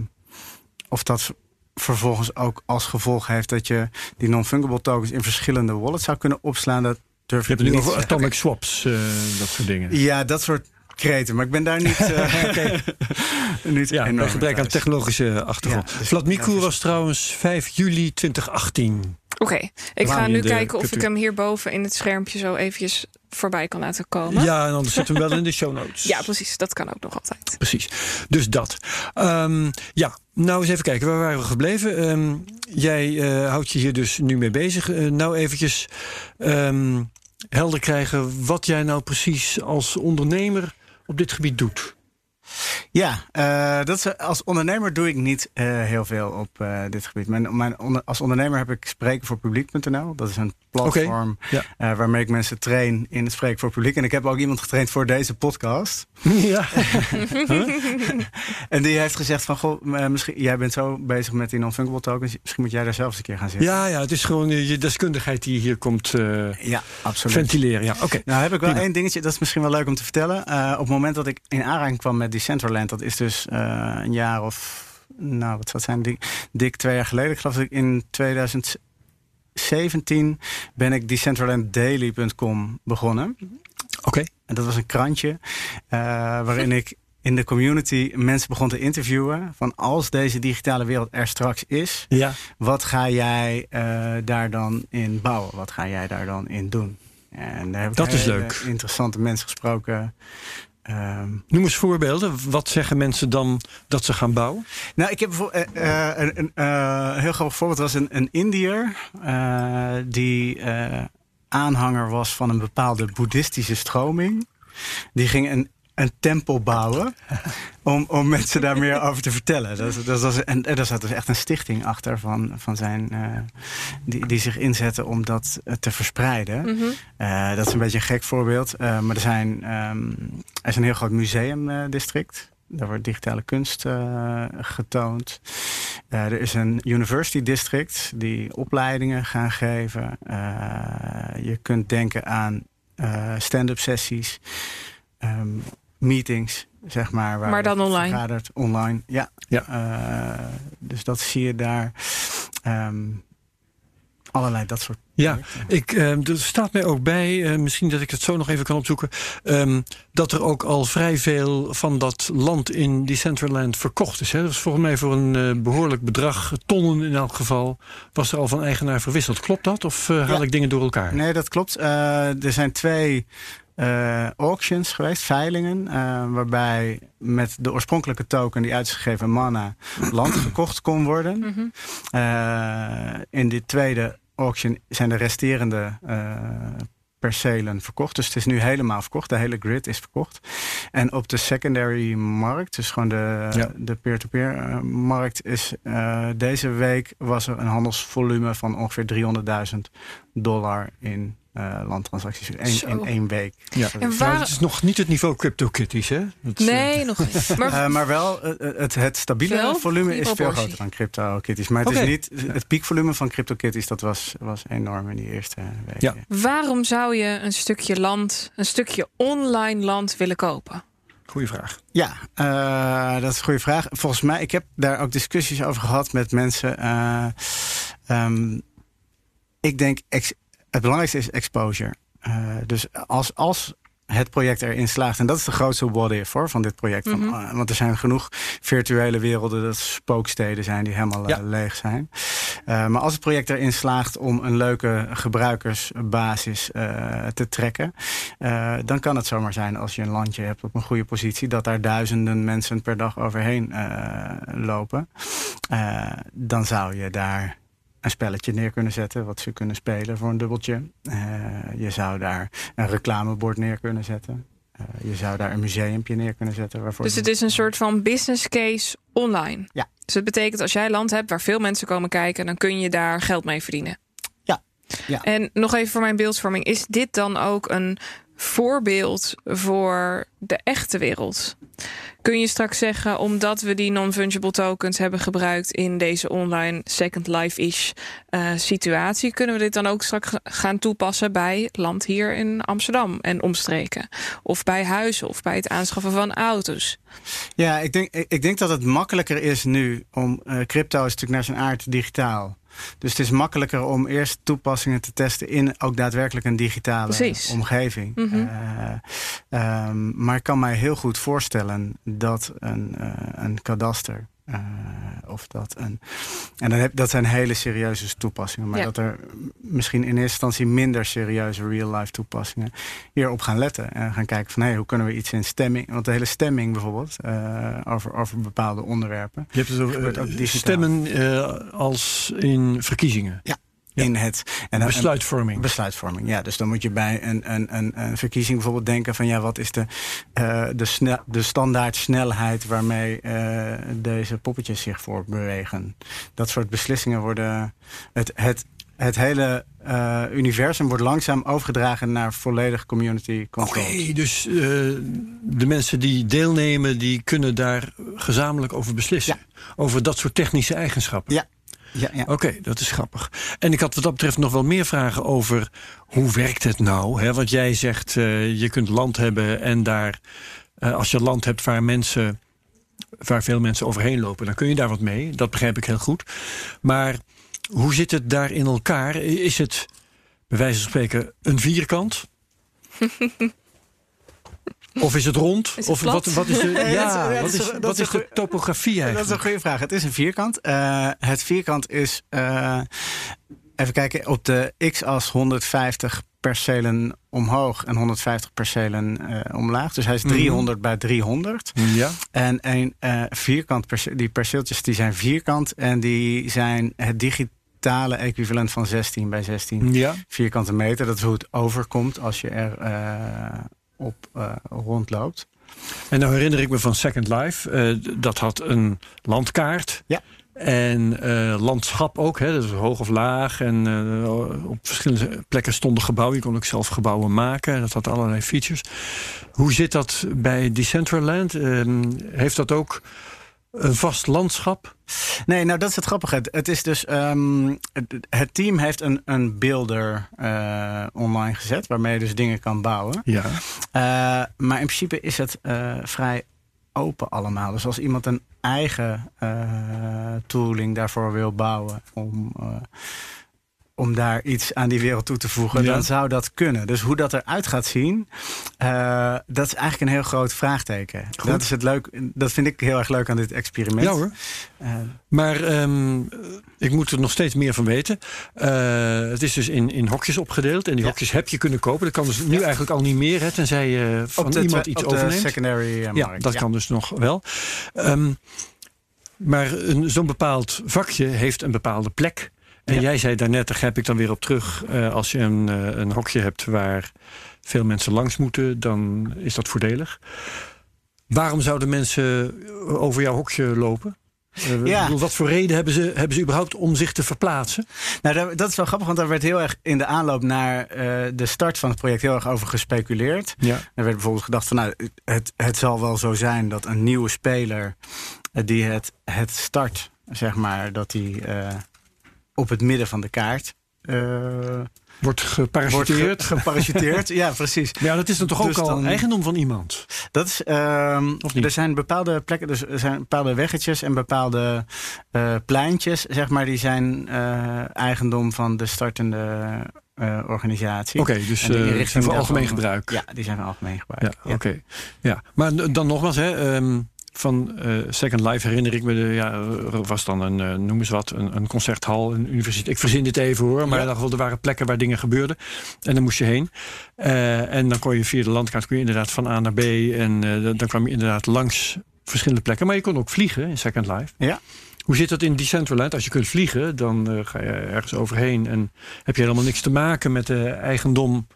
of dat vervolgens ook als gevolg heeft dat je die non-fungible tokens in verschillende wallets zou kunnen opslaan, dat durf Je hebt het nu over atomic swaps, eh, dat soort dingen. Ja, dat soort kreten. Maar ik ben daar niet, (laughs) eh (laughs) niet Ja, enorm bij gebrek aan technologische achtergrond. Ja, dus- Vlad dus- was trouwens 5 juli 2018. Oké, ik ga nu de kijken of ik hem hierboven in het schermpje zo eventjes voorbij kan laten komen. Ja, en anders zetten we hem wel in de show notes. (laughs) Ja, precies. Dat kan ook nog altijd. Precies. Dus dat. Ehm, ja, nou eens even kijken. Waar waren we gebleven? Ehm, jij eh, houdt je hier dus nu mee bezig. Eh, nou eventjes ehm, helder krijgen wat jij nou precies als ondernemer op dit gebied doet. Ja, eh, dat is, als ondernemer doe ik niet eh, heel veel op eh, dit gebied. Mijn, mijn onder- als ondernemer heb ik Spreken voor Publiek.nl. Dat is een platform ja. waarmee ik mensen train in het Spreken voor Publiek. En ik heb ook iemand getraind voor deze podcast. (laughs) ja. (laughs) En die heeft gezegd van, goh, misschien, jij bent zo bezig met die non-fungible tokens. Misschien moet jij daar zelf eens een keer gaan zitten. ja, ja, het is gewoon je deskundigheid die hier komt ja absoluut. ventileren. Ja, oké. Nou heb ik wel Prima. één dingetje, dat is misschien wel leuk om te vertellen. Op het moment dat ik in aanraking kwam met Decentraland, dat is dus eh, een jaar of, nou wat zou het zijn, dik, dik twee jaar geleden. Ik geloof dat ik in 2017 ben ik decentralanddaily.com begonnen. Oké. En dat was een krantje eh, waarin ik in de community mensen begon te interviewen van als deze digitale wereld er straks is, Ja. wat ga jij eh, daar dan in bouwen? Wat ga jij daar dan in doen? En daar heb ik Dat is leuk. interessante mensen gesproken. Ehm, Noem eens voorbeelden. Wat zeggen mensen dan dat ze gaan bouwen? nou, ik heb bijvoorbeeld eh, eh, een, een eh, heel grappig voorbeeld. was een, een Indiër eh, die eh, aanhanger was van een bepaalde boeddhistische stroming. Die ging een, een tempel bouwen om, om mensen daar meer over te vertellen. Dat, dat was, en, en daar zat dus echt een stichting achter van, van zijn, eh, die, die zich inzette om dat eh, te verspreiden. Mhm. Eh, dat is een beetje een gek voorbeeld. maar er, zijn, ehm, er is een heel groot museumdistrict. Daar wordt digitale kunst getoond. Er is een university district die opleidingen gaan geven. Je kunt denken aan stand-up sessies, ehm, meetings, zeg maar. waar Maar dan online. vergaderd. Online, ja. Ja. Eh, dus dat zie je daar. Ehm, allerlei dat soort. Ja, ik, uh, er staat mij ook bij, uh, misschien dat ik het zo nog even kan opzoeken, um, dat er ook al vrij veel van dat land in Decentraland verkocht is. Hè? Dat was volgens mij voor een uh, behoorlijk bedrag, tonnen in elk geval, was er al van eigenaar verwisseld. Klopt dat? Of haal ja. ik dingen door elkaar? Nee, dat klopt. er zijn twee uh, auctions geweest, veilingen, uh, waarbij met de oorspronkelijke token die uitgegeven mana land (clears throat) gekocht kon worden. Mm -hmm. uh, in dit tweede auction zijn de resterende percelen verkocht. Dus het is nu helemaal verkocht. De hele grid is verkocht. En op de secondary markt, dus gewoon de, ja. de peer-to-peer markt, is deze week was er een handelsvolume van ongeveer 300.000 dollar in uh, landtransacties in, in één week. Ja. En waar... het is nog niet het niveau CryptoKitties, hè? Dat nee, uh, nog niet. (laughs) Maar, uh, maar wel, het, het stabiele veel? volume is veel groter dan CryptoKitties. Maar het okay. is niet, het piekvolume van CryptoKitties, dat was, was enorm in die eerste weken. Ja. Waarom zou je een stukje land, een stukje online land willen kopen? Goeie vraag. Ja, uh, dat is een goede vraag. Volgens mij, ik heb daar ook discussies over gehad met mensen. Uh, um, ik denk, het belangrijkste is exposure. Uh, dus als, als het project erin slaagt. En dat is de grootste what if hoor, van dit project. Mm -hmm. van, uh, want er zijn genoeg virtuele werelden, dat spooksteden zijn die helemaal ja. uh, leeg zijn. Uh, maar als het project erin slaagt om een leuke gebruikersbasis te trekken, dan kan het zomaar zijn als je een landje hebt op een goede positie, dat daar duizenden mensen per dag overheen lopen. dan zou je daar een spelletje neer kunnen zetten, wat ze kunnen spelen voor een dubbeltje. Uh, je zou daar een reclamebord neer kunnen zetten. Uh, je zou daar een museumpje neer kunnen zetten. Waarvoor dus het is een soort van business case online. Ja. Dus het betekent als jij land hebt waar veel mensen komen kijken, dan kun je daar geld mee verdienen. Ja. ja. En nog even voor mijn beeldvorming, is dit dan ook een voorbeeld voor de echte wereld? Kun je straks zeggen, omdat we die non-fungible tokens hebben gebruikt in deze online Second Life-ish uh, situatie, kunnen we dit dan ook straks gaan toepassen bij land hier in Amsterdam en omstreken? Of bij huizen of bij het aanschaffen van auto's? Ja, ik denk, ik denk dat het makkelijker is nu om uh, crypto is natuurlijk naar zijn aard digitaal. Dus het is makkelijker om eerst toepassingen te testen in ook daadwerkelijk een digitale Precies. omgeving. Mm -hmm. uh, um, maar ik kan mij heel goed voorstellen dat een, uh, een kadaster. Uh, of dat een. En dan heb, dat zijn hele serieuze toepassingen. Maar ja. dat er misschien in eerste instantie minder serieuze real-life toepassingen hierop gaan letten. En gaan kijken van hé, hey, hoe kunnen we iets in stemming. Want de hele stemming bijvoorbeeld, uh, over, over bepaalde onderwerpen. Je hebt het over uh, stemmen als in verkiezingen. Ja. Ja. In het, en, besluitvorming. Besluitvorming, ja. Dus dan moet je bij een, een, een, een verkiezing bijvoorbeeld denken van ja, wat is de, uh, de, de standaard snelheid waarmee uh, deze poppetjes zich voortbewegen. Dat soort beslissingen worden. Het, het, het hele uh, universum wordt langzaam overgedragen naar volledig community control. Oké, okay, dus uh, de mensen die deelnemen, die kunnen daar gezamenlijk over beslissen. Ja. Over dat soort technische eigenschappen. Ja, ja, ja. Oké, okay, dat is grappig. En ik had wat dat betreft nog wel meer vragen over hoe werkt het nou? Hè? Want jij zegt, uh, je kunt land hebben en daar, uh, als je land hebt waar mensen, waar veel mensen overheen lopen, dan kun je daar wat mee. Dat begrijp ik heel goed. Maar hoe zit het daar in elkaar? Is het, bij wijze van spreken, een vierkant? (laughs) Of is het rond? Is het of wat, wat, is de, (laughs) ja, wat is, wat is de topografie eigenlijk? Dat is een goede vraag. Het is een vierkant. Uh, het vierkant is, uh, even kijken, op de x-as 150 percelen omhoog en 150 percelen uh, omlaag. Dus hij is 300 mm -hmm. bij 300. Ja. En een vierkant, perce die perceeltjes die zijn vierkant en die zijn het digitale equivalent van 16 bij 16 ja. vierkante meter. Dat is hoe het overkomt als je er op uh, rondloopt. En dan herinner ik me van Second Life. Uh, dat had een landkaart. Ja. En uh, landschap ook, hè, dus hoog of laag. En uh, op verschillende plekken stonden gebouwen. Je kon ook zelf gebouwen maken. Dat had allerlei features. Hoe zit dat bij Decentraland? Uh, heeft dat ook een vast landschap? Nee, nou dat is het grappige. Het, is dus um, het, het, team heeft een, een builder uh, online gezet waarmee je dus dingen kan bouwen. Ja. Uh, maar in principe is het uh, vrij open allemaal. Dus als iemand een eigen tooling daarvoor wil bouwen om om daar iets aan die wereld toe te voegen, Ja. dan zou dat kunnen. Dus hoe dat eruit gaat zien, eh, dat is eigenlijk een heel groot vraagteken. Goed. Dat, is het leuk, dat vind ik heel erg leuk aan dit experiment. Ja hoor. Eh, Maar ehm, ik moet er nog steeds meer van weten. Eh, het is dus in, in hokjes opgedeeld. En die Ja. hokjes heb je kunnen kopen. Dat kan dus nu eigenlijk al niet meer. Hè, tenzij je van de, iemand iets op de overneemt. secondary eh, Ja, markt. dat kan dus nog wel. Ehm, maar een- zo'n bepaald vakje heeft een bepaalde plek. En Ja. jij zei daarnet, daar grijp ik dan weer op terug. eh, als je een, eh, een hokje hebt waar veel mensen langs moeten, dan is dat voordelig. Waarom zouden mensen over jouw hokje lopen? Eh, Ja. bedoel, wat voor reden hebben ze, hebben ze überhaupt om zich te verplaatsen? Nou, dat is wel grappig, want daar werd heel erg in de aanloop naar eh, de start van het project heel erg over gespeculeerd. Ja. Er werd bijvoorbeeld gedacht van, nou, het, het zal wel zo zijn dat een nieuwe speler eh, die het, het start, zeg maar, dat die eh, op het midden van de kaart eh, Wordt wordt geparachuteerd. ge- geparachuteerd. ja, precies. Maar ja, dat is dan toch Dus ook al dan- eigendom van iemand? Dat is, ehm, Of niet? er zijn bepaalde plekken, dus er zijn bepaalde weggetjes en bepaalde eh, pleintjes, zeg maar, die zijn eh, eigendom van de startende organisatie. Oké, dus die zijn voor algemeen gebruik. Ja, die zijn van algemeen gebruik. Ja, oké. Ja. Maar dan nogmaals, hè, ehm, van eh, Second Life herinner ik me, de, ja, er was dan een, eh, noem eens wat, een, een concerthal, een universiteit. Ik verzin dit even hoor, maar Ja. in ieder geval, er waren plekken waar dingen gebeurden. En dan moest je heen. Eh, en dan kon je via de landkaart kun je inderdaad van A naar B. En eh, dan- kwam je inderdaad langs verschillende plekken. Maar je kon ook vliegen in Second Life. Ja. Hoe zit dat in Decentraland? Als je kunt vliegen, dan eh, ga je ergens overheen. En heb je helemaal niks te maken met de eigendom,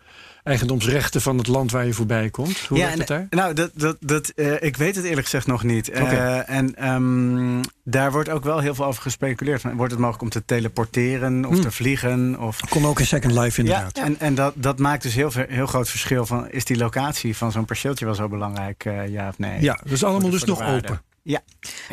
eigendomsrechten van het land waar je voorbij komt. Hoe Ja, werkt het daar? Nou, dat, dat, dat, eh, ik weet het eerlijk gezegd nog niet. Eh, Oké. en ehm, daar wordt ook wel heel veel over gespeculeerd. Wordt het mogelijk om te teleporteren of Hmm. te vliegen? Of, Kon ook in Second Life inderdaad. Ja, en, en dat, dat maakt dus heel, heel groot verschil van... is die locatie van zo'n perceeltje wel zo belangrijk, eh, ja of nee? Ja, dat is allemaal dus nog waarde. open. Ja.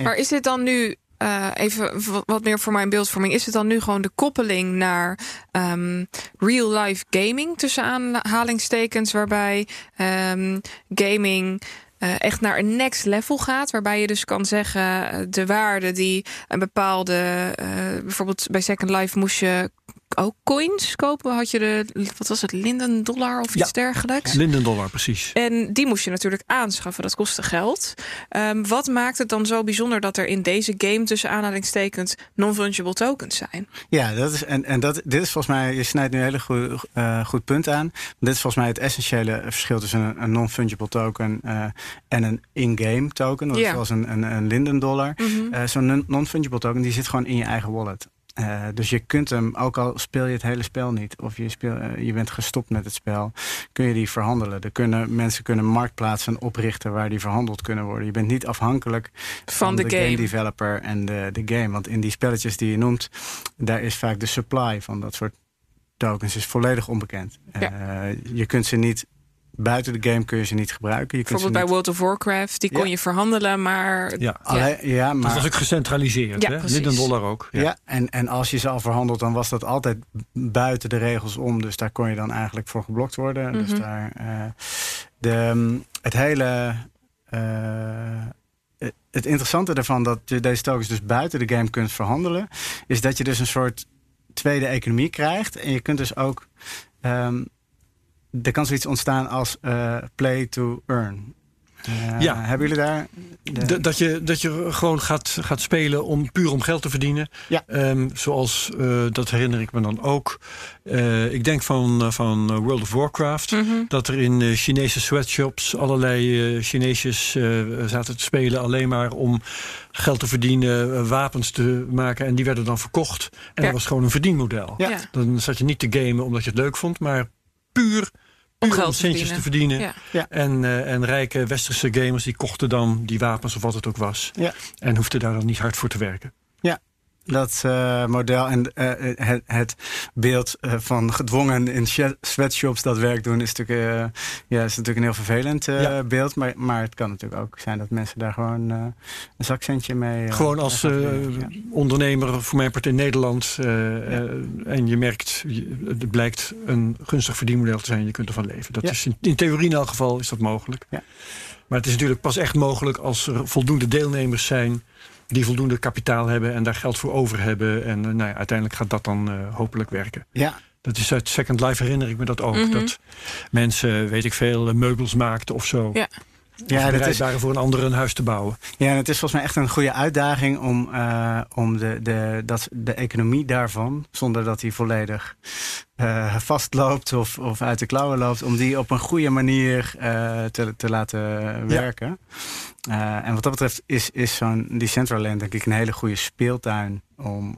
Maar is dit dan nu, eh, even wat meer voor mijn beeldvorming, is het dan nu gewoon de koppeling naar ehm, real-life gaming tussen aanhalingstekens, waarbij ehm, gaming. eh, echt naar een next level gaat. Waarbij je dus kan zeggen, eh, de waarde die een bepaalde. bijvoorbeeld bij Second Life moest je ook coins kopen. Had je de, wat was het, Linden dollar of iets Ja. dergelijks? Linden dollar, precies. En die moest je natuurlijk aanschaffen. Dat kostte geld. Ehm, wat maakt het dan zo bijzonder dat er in deze game tussen aanhalingstekens non-fungible tokens zijn? Ja, dat is, en, en dat, dit is volgens mij, je snijdt nu een hele goed, eh, goed punt aan. Dit is volgens mij het essentiële verschil tussen een, een non-fungible token eh, en een in-game token. Ja. Zoals een, een, een Linden dollar. Eh, Zo'n non- non-fungible token die zit gewoon in je eigen wallet. Eh, dus je kunt hem, ook al speel je het hele spel niet, of je, speel, eh, je bent gestopt met het spel, kun je die verhandelen. Er kunnen, mensen kunnen marktplaatsen oprichten waar die verhandeld kunnen worden. Je bent niet afhankelijk Van de game. developer en de, de game. Want in die spelletjes die je noemt, daar is vaak de supply van dat soort tokens is volledig onbekend. Ja. Eh, je kunt ze niet, buiten de game kun je ze niet gebruiken. Je kunt Bijvoorbeeld bij niet, World of Warcraft, die kon je verhandelen, maar Ja. Alleen- ja, Dat maar was ook gecentraliseerd. Ja, hè? precies. Linden dollar ook. Ja, en, en als je ze al verhandelt, dan was dat altijd buiten de regels om. Dus daar kon je dan eigenlijk voor geblokt worden. Dus Mhm. daar, eh, de, mm, het hele. eh, het- het interessante ervan dat je deze tokens dus buiten de game kunt verhandelen, is dat je dus een soort tweede economie krijgt. En je kunt dus ook. ehm, er kan zoiets ontstaan als eh, play to earn. Eh, Ja. Hebben jullie daar. de- dat, je, dat je gewoon gaat, gaat spelen om puur om geld te verdienen. Ja. Ehm, zoals, eh, dat herinner ik me dan ook. Eh, ik denk van, van World of Warcraft. Mhm. Dat er in Chinese sweatshops allerlei Chineesjes eh, zaten te spelen. Alleen maar om geld te verdienen, wapens te maken. En die werden dan verkocht. En Ja. dat was gewoon een verdienmodel. Ja. Ja. Dan zat je niet te gamen omdat je het leuk vond. Maar puur, puur om, geld te centjes te verdienen. Ja. Ja. En, eh, en rijke westerse gamers die kochten dan die wapens of wat het ook was. Ja. En hoefden daar dan niet hard voor te werken. Dat eh, model en eh, het, het beeld eh, van gedwongen in swe- sweatshops dat werk doen is natuurlijk, eh, ja, is natuurlijk een heel vervelend eh, Ja. beeld. Maar, maar het kan natuurlijk ook zijn dat mensen daar gewoon eh, een zakcentje mee. eh, Gewoon als eh. Ja. ondernemer, voor mijn part in Nederland. eh, eh, en je merkt, het blijkt een gunstig verdienmodel te zijn. Je kunt ervan leven. Dat is in, in theorie in elk geval is dat mogelijk. Ja. Maar het is natuurlijk pas echt mogelijk als er voldoende deelnemers zijn die voldoende kapitaal hebben en daar geld voor over hebben. En uh, nou ja, uiteindelijk gaat dat dan uh, hopelijk werken. Ja. Dat is uit Second Life herinner ik me dat ook. Mhm. Dat mensen, weet ik veel, meubels maakten of zo. Ja. Ja, dat is, voor een ander een huis te bouwen. ja, en het is volgens mij echt een goede uitdaging om, eh, om de, de, dat, de economie daarvan, zonder dat die volledig eh, vastloopt of, of uit de klauwen loopt, om die op een goede manier eh, te, te laten werken. En wat dat betreft is, is zo'n Decentraland denk ik een hele goede speeltuin om,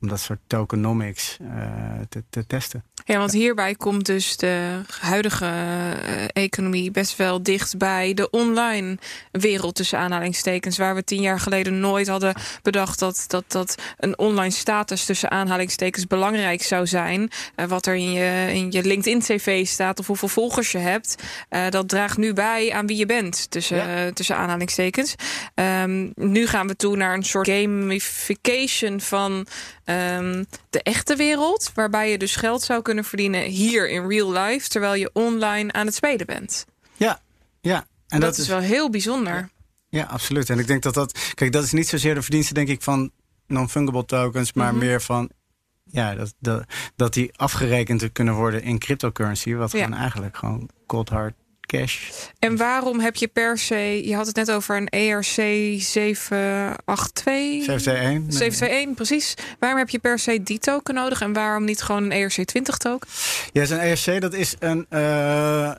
om dat soort tokenomics eh, te, te testen. Ja, want hierbij komt dus de huidige eh, economie best wel dicht bij de online wereld tussen aanhalingstekens. Waar we tien jaar geleden nooit hadden bedacht dat, dat, dat een online status tussen aanhalingstekens belangrijk zou zijn. Eh, wat er in je, in je LinkedIn-cv staat of hoeveel volgers je hebt. dat draagt nu bij aan wie je bent tussen, Ja. tussen aanhalingstekens. Ehm, nu gaan we toe naar een soort gamification van ehm, de echte wereld. Waarbij je dus geld zou kunnen verdienen hier in real life. Terwijl je online aan het spelen bent. Ja, ja. En dat, is wel heel bijzonder. Ja, absoluut. En ik denk dat dat. Kijk, dat is niet zozeer de verdienste, denk ik, van non-fungible tokens, maar Mhm. meer van. Ja, dat, dat, dat die afgerekend kunnen worden in cryptocurrency. Wat Ja. gewoon eigenlijk gewoon cold hard cash. En waarom heb je per se... Je had het net over een ERC 782... 721. 721, precies. Waarom heb je per se die token nodig en waarom niet gewoon een ERC 20 token? Ja, zo'n ERC, dat is een, eh,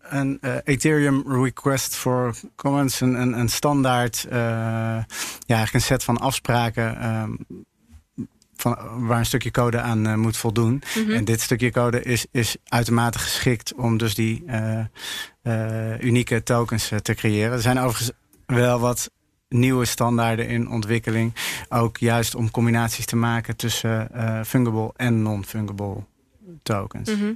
een eh, Ethereum Request for Commons. Een, een, een standaard, eh, ja, eigenlijk een set van afspraken. ehm, van, waar een stukje code aan eh, moet voldoen. Mhm. En dit stukje code is, is uitermate geschikt om dus die eh, eh, unieke tokens te creëren. Er zijn overigens wel wat nieuwe standaarden in ontwikkeling. Ook juist om combinaties te maken tussen fungible en non-fungible tokens. Mhm.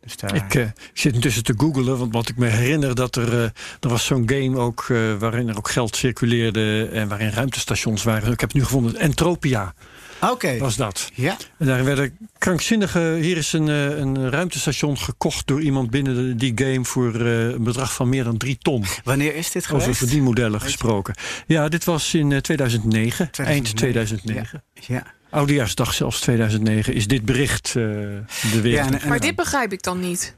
Dus daar, Ik, eh, zit intussen te googelen, want wat ik me herinner dat er, eh, er was zo'n game ook eh, waarin er ook geld circuleerde en waarin ruimtestations waren. Ik heb het nu gevonden, Entropia Oké, was dat. ja. En daar werden krankzinnige, hier is een, een ruimtestation gekocht door iemand binnen de- die game voor een bedrag van meer dan drie ton. Wanneer is dit Over geweest? verdienmodellen Weet je? gesproken. Ja, dit was in eh, 2009, eind 2009. Ja. Oudejaarsdag zelfs 2009 is dit bericht eh, de wereld. Ja, en- en- Maar dit begrijp ik dan niet.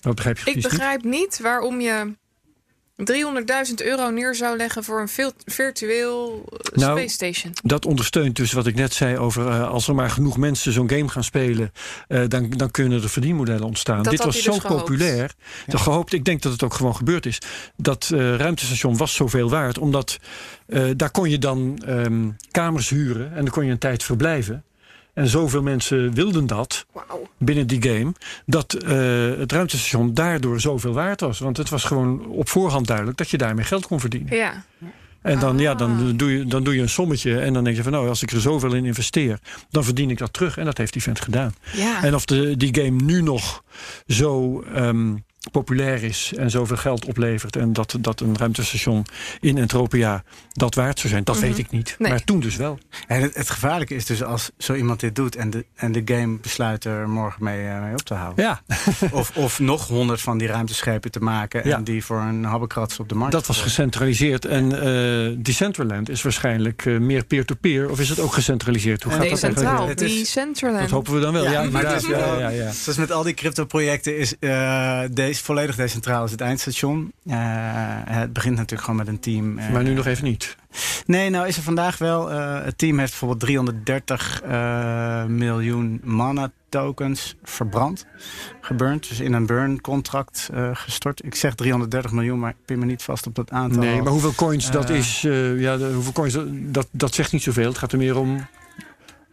Wat begrijp je Ik niet? begrijp niet waarom je 300.000 euro neer zou leggen voor een virtueel eh, Nou, space station. Dat ondersteunt dus wat ik net zei over eh, als er maar genoeg mensen zo'n game gaan spelen, eh, dan, dan kunnen er verdienmodellen ontstaan. Dat Dit was zo dus gehoopt. populair. Dat gehoopt, ik denk dat het ook gewoon gebeurd is. Dat eh, ruimtestation was zoveel waard, omdat eh, daar kon je dan ehm, kamers huren en dan kon je een tijd verblijven. En zoveel mensen wilden dat binnen die game, dat eh, het ruimtestation daardoor zoveel waard was. Want het was gewoon op voorhand duidelijk dat je daarmee geld kon verdienen. Ja. En dan, ja, Ah. dan, doe je, dan doe je een sommetje en dan denk je van nou, als ik er zoveel in investeer, dan verdien ik dat terug. En dat heeft die vent gedaan. ja. En of de, die game nu nog zo ehm, populair is en zoveel geld oplevert en dat, dat een ruimtestation in Entropia dat waard zou zijn, dat Mhm. weet ik niet. Nee. Maar toen dus wel. En het, het gevaarlijke is dus als zo iemand dit doet en de, en de game besluit er morgen mee, eh, mee op te houden. Ja, (laughs) Of, of nog honderd van die ruimteschepen te maken Ja. en die voor een habbekrats op de markt dat was gecentraliseerd. En eh Decentraland is waarschijnlijk eh, meer peer-to-peer. Of is het ook gecentraliseerd? Hoe gaat dat Decentraal. Het is- Decentraland. Dat hopen we dan wel. Ja, Ja, maar is wel- ja, ja, ja. Zoals met al die crypto-projecten is eh, deze volledig decentraal is het eindstation. Eh, het begint natuurlijk gewoon met een team. eh. Maar nu nog even niet. Nee, nou is er vandaag wel. eh, het team heeft bijvoorbeeld 330 eh, miljoen mana tokens verbrand. Geburnt. Dus in een burn contract gestort. Ik zeg 330 miljoen, maar ik pin me niet vast op dat aantal. Nee, maar hoeveel coins dat is, ja, de, hoeveel coins, dat, dat zegt niet zoveel. Het gaat er meer om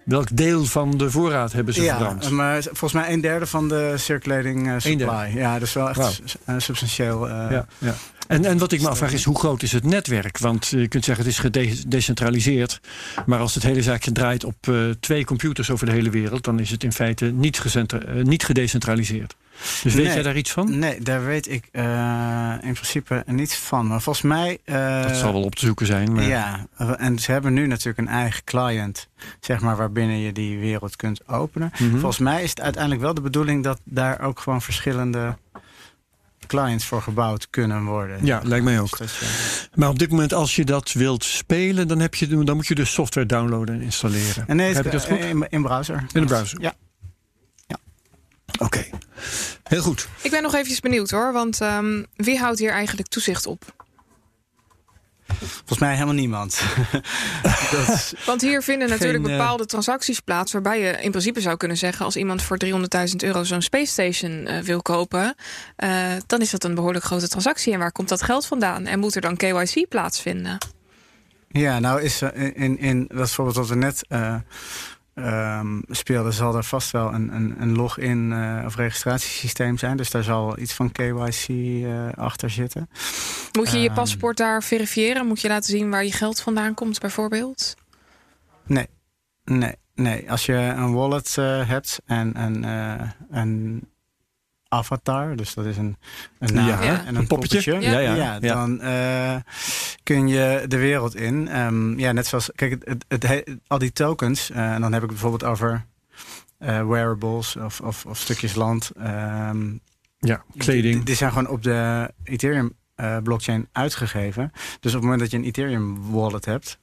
welk deel van de voorraad hebben ze ja, verbrand. maar volgens mij een derde van de circulating eh, supply. Ja, dus wel echt eh, substantieel. eh, ja, ja. En, en wat ik me afvraag is, hoe groot is het netwerk? Want je kunt zeggen, het is gedecentraliseerd. Maar als het hele zaakje draait op twee computers over de hele wereld... dan is het in feite niet, niet gedecentraliseerd. Dus weet Nee. jij daar iets van? Nee, daar weet ik eh, in principe niets van. Maar volgens mij. eh, dat zal wel op te zoeken zijn. Maar... Ja, en ze hebben nu natuurlijk een eigen client, zeg maar, waarbinnen je die wereld kunt openen. Mhm. Volgens mij is het uiteindelijk wel de bedoeling dat daar ook gewoon verschillende clients voor gebouwd kunnen worden. Ja, lijkt mij ook. Dus je- Maar op dit moment, als je dat wilt spelen, dan, heb je, dan moet je de software downloaden en installeren. En nee, heb ik dat goed? in, in browser. In de browser? Ja. Oké, heel goed. Ik ben nog eventjes benieuwd hoor, want ehm, wie houdt hier eigenlijk toezicht op? Volgens mij helemaal niemand. (laughs) is, Want hier vinden natuurlijk Geen, eh, bepaalde transacties plaats waarbij je in principe zou kunnen zeggen als iemand voor 300.000 euro zo'n space station eh, wil kopen, eh, dan is dat een behoorlijk grote transactie. En waar komt dat geld vandaan? En moet er dan KYC plaatsvinden? ja, nou is er in, in, in dat is bijvoorbeeld wat we net eh, ehm, speelden, zal er vast wel een, een, een login eh, of registratiesysteem zijn. Dus daar zal iets van KYC eh, achter zitten. Moet je je Ehm. paspoort daar verifiëren? Moet je laten zien waar je geld vandaan komt, bijvoorbeeld? Nee, nee, nee. Als je een wallet eh, hebt en een, eh, een avatar, dus dat is een, een naam Ja, en een, een poppetje. poppetje, Ja, ja, dan eh, kun je de wereld in. Ehm, ja, net zoals, kijk, het, het, het he- al die tokens, eh, en dan heb ik het bijvoorbeeld over eh, wearables of, of, of stukjes land. ehm, Ja, kleding. die, die zijn gewoon op de Ethereum blockchain uitgegeven. Dus op het moment dat je een Ethereum wallet hebt,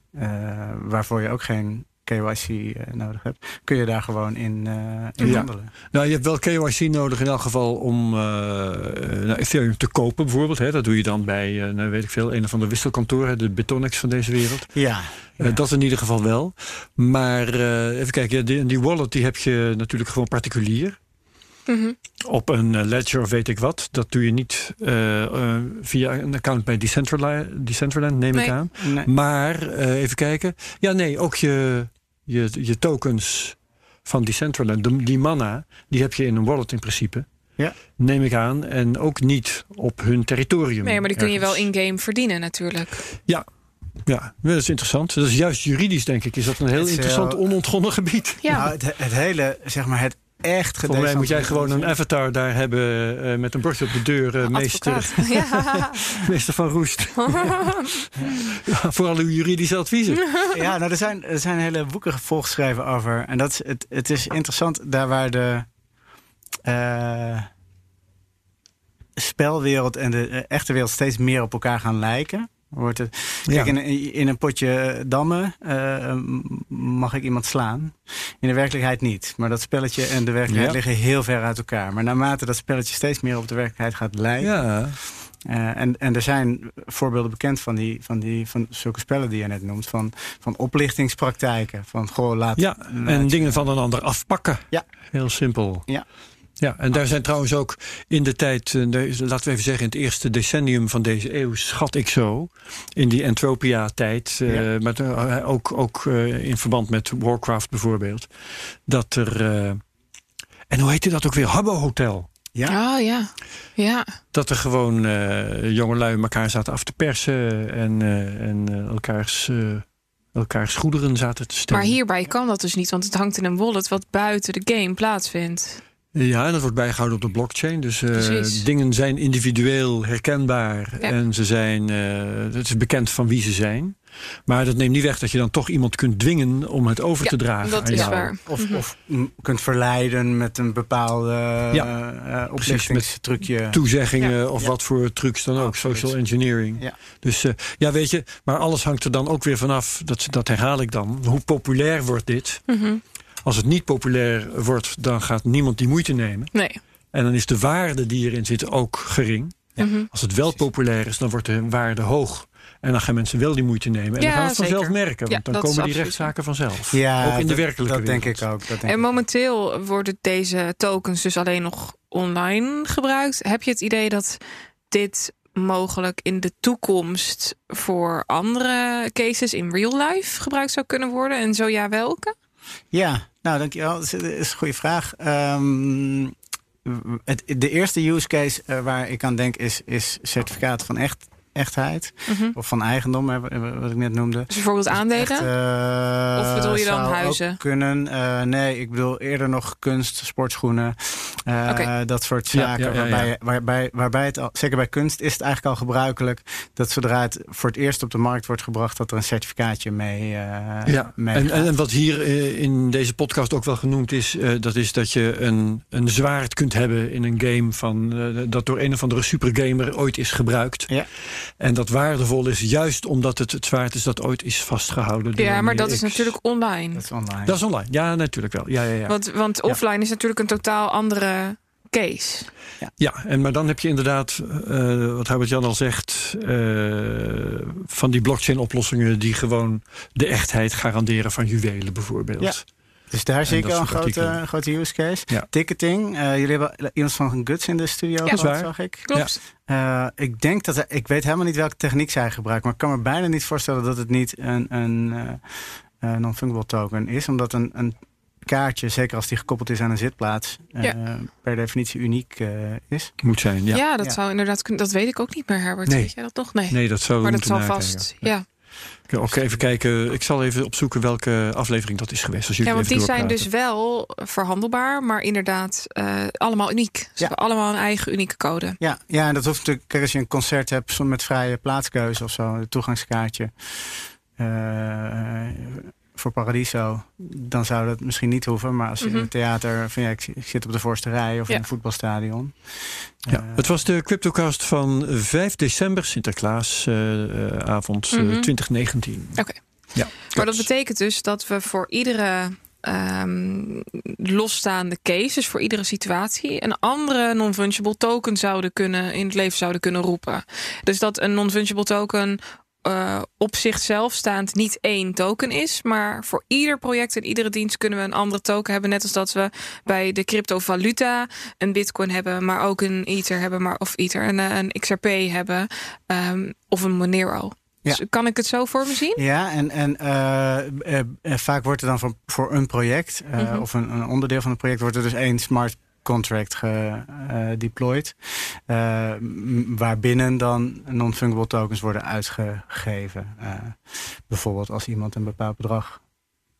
waarvoor je ook geen KYC eh, nodig hebt, kun je daar gewoon in, eh, in Ja. handelen. Nou, je hebt wel KYC nodig in elk geval om eh nou, Ethereum te kopen bijvoorbeeld. Hè. Dat doe je dan bij, eh, nou, weet ik veel, een of andere wisselkantoor, de Bitonex van deze wereld. Ja. Dat in ieder geval wel. Maar eh, even kijken, ja, die, die wallet die heb je natuurlijk gewoon particulier. Mhm. Op een ledger of weet ik wat. Dat doe je niet eh, eh, via een account bij Decentraland, Decentraland neem ik aan. Nee. Maar eh, even kijken. Ja, nee, ook je, je, je tokens van Decentraland, de- die mana, die heb je in een wallet in principe. Ja. Neem ik aan. En ook niet op hun territorium. Nee, maar die kun je wel in-game verdienen natuurlijk. Ja, dat is interessant. Dat is juist juridisch, denk ik, is dat een heel Het interessant heel- onontgonnen gebied. Ja, Nou, het, het hele, zeg maar, het echt Volgens mij moet jij gewoon een avatar daar hebben eh, met een bordje op de deur. eh, meester. (laughs) Ja. (laughs) meester van Roest. Ja, (laughs) voor uw juridische adviezen. Ja, nou, er zijn, er zijn hele boeken volgeschreven over. En dat is, het, het is interessant, daar waar de eh, spelwereld en de echte wereld steeds meer op elkaar gaan lijken. Wordt het, kijk, Ja. in, in een potje dammen eh, mag ik iemand slaan. In de werkelijkheid niet. Maar dat spelletje en de werkelijkheid Ja. liggen heel ver uit elkaar. Maar naarmate dat spelletje steeds meer op de werkelijkheid gaat lijken. Ja, Eh, en, en er zijn voorbeelden bekend van, die, van, die, van zulke spellen die je net noemt. Van, van oplichtingspraktijken. Van goh, laat. ja. en dingen van een ander afpakken. Ja. Heel simpel. Ja. Ja, en daar zijn trouwens ook in de tijd, eh, laten we even zeggen, in het eerste decennium van deze eeuw, schat ik zo, in die Entropia-tijd, eh, Ja. maar eh, ook, ook eh, in verband met Warcraft bijvoorbeeld, dat er, eh, en hoe heette dat ook weer, Habbo Hotel. Ja, Oh ja. Ja. Dat er gewoon eh jongelui elkaar zaten af te persen en, eh, en eh, elkaars, eh, elkaars goederen zaten te stellen. Maar hierbij kan dat dus niet, want het hangt in een wallet wat buiten de game plaatsvindt. Ja, en dat wordt bijgehouden op de blockchain. Dus eh, dingen zijn individueel herkenbaar. Ja. En ze zijn, eh, het is bekend van wie ze zijn. Maar dat neemt niet weg dat je dan toch iemand kunt dwingen om het over Ja, te dragen. dat aan is jou. waar. Of, Mhm. of mm, kunt verleiden met een bepaalde Ja, eh, oplichtingstrucje. Toezeggingen of Ja. wat voor trucs dan ook. Absoluut. Social engineering. Ja. Dus eh, ja, weet je, maar alles hangt er dan ook weer vanaf. Dat, dat herhaal ik dan. Hoe populair wordt dit? Mhm. Als het niet populair wordt, dan gaat niemand die moeite nemen. Nee. En dan is de waarde die erin zit ook gering. Mhm. Als het wel Precies. populair is, dan wordt de waarde hoog. En dan gaan mensen wel die moeite nemen. En Ja, dan gaan we het vanzelf merken. Ja, Want dan komen die rechtszaken vanzelf. Ja, ook in de werkelijke Dat denk wereld. ik ook. Dat denk En ik. momenteel worden deze tokens dus alleen nog online gebruikt. Heb je het idee dat dit mogelijk in de toekomst voor andere cases in real life gebruikt zou kunnen worden? En zo ja, welke? Ja, nou dankjewel. Dat is, een goede vraag. Ehm, het, de eerste use case eh, waar ik aan denk is, is certificaat van echt echtheid. Mhm. Of van eigendom, hè, wat ik net noemde. Dus bijvoorbeeld aandelen? Echt, eh, Of bedoel je dan huizen? Kunnen. Eh, nee, ik bedoel eerder nog kunst, sportschoenen. eh. Dat soort zaken. ja, ja, ja. Waarbij, waarbij, waarbij het al, zeker bij kunst is het eigenlijk al gebruikelijk dat zodra het voor het eerst op de markt wordt gebracht, dat er een certificaatje mee. eh Ja, mee en, en, en wat hier in deze podcast ook wel genoemd is, eh, dat is dat je een, een zwaard kunt hebben in een game van dat door een of andere supergamer ooit is gebruikt. Ja. En dat waardevol is juist omdat het het zwaard is dat ooit is vastgehouden. door Ja, maar dat is natuurlijk online. dat is online. Dat is online. Ja, natuurlijk wel. Ja, ja, ja. Want, want offline is natuurlijk een totaal andere case. Ja, en, maar dan heb je inderdaad, eh, wat Herbert Jan al zegt, eh, van die blockchain-oplossingen die gewoon de echtheid garanderen van juwelen bijvoorbeeld. Ja. Dus daar zie ik wel een grote, grote use case. Ja. Ticketing. eh, jullie hebben iemand van Guts in de studio Ja, gehad, dat is waar. zag ik. Klopt. Eh, ik denk dat ik weet helemaal niet welke techniek zij gebruiken, maar ik kan me bijna niet voorstellen dat het niet een, een eh, eh, non-fungible token is, omdat een, een kaartje, zeker als die gekoppeld is aan een zitplaats, eh, Ja. per definitie uniek eh, is. Moet zijn, ja. Ja, dat Ja. zou inderdaad kunnen. Dat weet ik ook niet meer, Herbert. Nee. Weet jij dat toch? Nee. Nee, dat zou maar dat zal vast. Ja. Ook even kijken. Ik zal even opzoeken welke aflevering dat is geweest. Als jullie ja, want die zijn dus wel verhandelbaar, maar inderdaad eh, allemaal uniek. Ze Ja. hebben allemaal een eigen unieke code. Ja, ja, en dat hoeft natuurlijk, kijk, als je een concert hebt soms met vrije plaatskeuze of zo, een toegangskaartje eh, voor Paradiso, dan zou dat misschien niet hoeven. Maar als je in Mhm. een theater van ja, ik, ik zit op de voorste rij of Ja. in een voetbalstadion. Ja, Eh, het was de CryptoCast van 5 december, Sinterklaasavond eh, Mhm. 2019. Oké. Ja, Maar dat betekent dus dat we voor iedere ehm, losstaande case, dus voor iedere situatie, een andere non-fungible token zouden kunnen in het leven zouden kunnen roepen. Dus dat een non-fungible token eh, op zichzelf staand niet één token is, maar voor ieder project en iedere dienst kunnen we een andere token hebben. Net als dat we bij de cryptovaluta een bitcoin hebben, maar ook een ether hebben, maar of ether een, eh, een XRP hebben ehm, of een Monero. Ja. Dus kan ik het zo voor me zien? Ja, en, en eh, vaak wordt er dan voor, voor een project Mhm. of een, een onderdeel van het project wordt er dus één smart contract gedeployed. eh m- waarbinnen dan non-fungible tokens worden uitgegeven. Eh, bijvoorbeeld als iemand een bepaald bedrag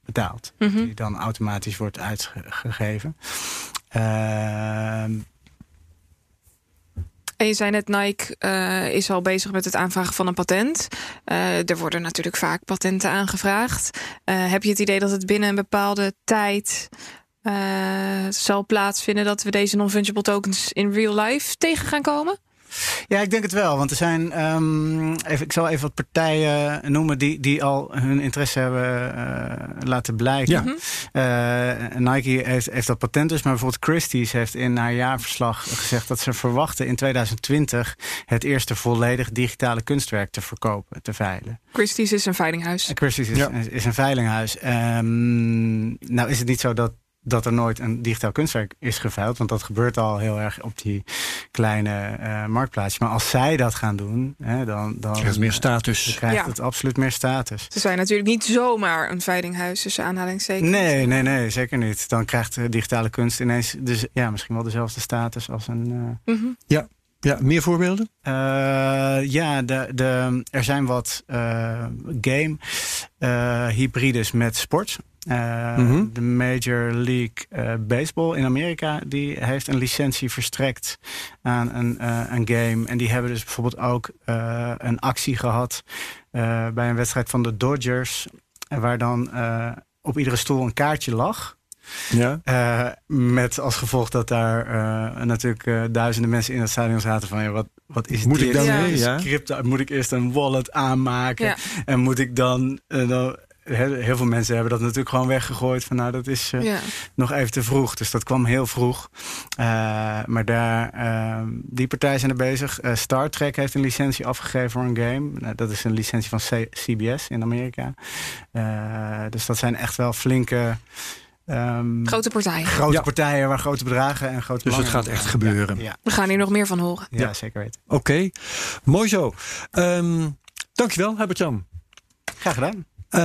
betaalt. Mhm. Die dan automatisch wordt uitgegeven. Ehm, En je zei net, Nike eh, is al bezig met het aanvragen van een patent. Eh, er worden natuurlijk vaak patenten aangevraagd. Eh, heb je het idee dat het binnen een bepaalde tijd eh, zal plaatsvinden dat we deze non-fungible tokens in real life tegen gaan komen? Ja, ik denk het wel. Want er zijn, ehm, even, ik zal even wat partijen noemen die, die al hun interesse hebben eh, laten blijken. Ja. Eh, Nike heeft, heeft dat patent dus, maar bijvoorbeeld Christie's heeft in haar jaarverslag gezegd dat ze verwachten in 2020 het eerste volledig digitale kunstwerk te verkopen, te veilen. Christie's is een veilinghuis. Christie's is, Ja. is, is een veilinghuis. Ehm, nou is het niet zo dat dat er nooit een digitaal kunstwerk is geveild. Want dat gebeurt al heel erg op die kleine eh marktplaatsjes. Maar als zij dat gaan doen, hè, dan, dan, Er is meer dan status. krijgt Ja. het absoluut meer status. Ze zijn natuurlijk niet zomaar een veilinghuis tussen aanhalingstekens. Nee, nee, nee, zeker niet. Dan krijgt de digitale kunst ineens dus, ja, misschien wel dezelfde status als een. eh, Mhm. Ja, meer voorbeelden? Eh, ja, de, de, er zijn wat eh, game eh, hybrides met sport. Eh, Mhm. De Major League eh, Baseball in Amerika die heeft een licentie verstrekt aan een, eh, een game. En die hebben dus bijvoorbeeld ook eh, een actie gehad eh, bij een wedstrijd van de Dodgers. Waar dan eh, op iedere stoel een kaartje lag. Ja. Eh, met als gevolg dat daar eh, natuurlijk eh, duizenden mensen in het stadion zaten van ja, wat, wat is Moet dit? ik dan Ja. mee? Ja. Crypto, moet ik eerst een wallet aanmaken? Ja. En moet ik dan, eh, dan heel, veel mensen hebben dat natuurlijk gewoon weggegooid van nou dat is eh, Ja. nog even te vroeg. Dus dat kwam heel vroeg. Eh, maar daar, eh, die partijen zijn er bezig. Eh, Star Trek heeft een licentie afgegeven voor een game. Nou, dat is een licentie van C- CBS in Amerika. Eh, dus dat zijn echt wel flinke... ehm, Grote partijen. grote Ja. partijen waar grote bedragen en grote Dus het gaat echt gebeuren. Ja, We gaan hier nog meer van horen. ja, Ja. zeker weten. Oké, mooi zo. Ehm dankjewel, Herbert-Jan. Graag gedaan. Eh,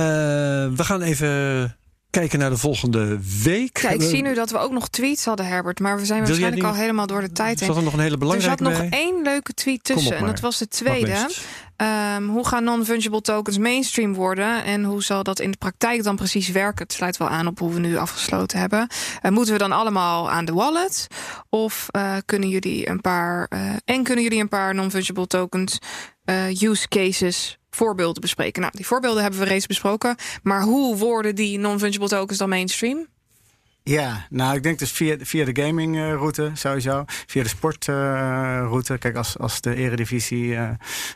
we gaan even kijken naar de volgende week. Ja, ik zie nu dat we ook nog tweets hadden, Herbert. Maar we zijn Wil waarschijnlijk al helemaal door de tijd heen. Zat er nog een hele Er belangrijke zat nog één leuke tweet tussen. En dat was de tweede. Ehm, hoe gaan non-fungible tokens mainstream worden? En hoe zal dat in de praktijk dan precies werken? Het sluit wel aan op hoe we nu afgesloten hebben. Eh, moeten we dan allemaal aan de wallet? Of eh, kunnen jullie een paar. en kunnen jullie een paar non-fungible tokens use cases. Voorbeelden bespreken. Nou, die voorbeelden hebben we reeds besproken. Maar hoe worden die non-fungible tokens dan mainstream? Ja, nou ik denk dus via, via de gaming eh, route sowieso. Via de sportroute. Kijk, als, als de eredivisie eh,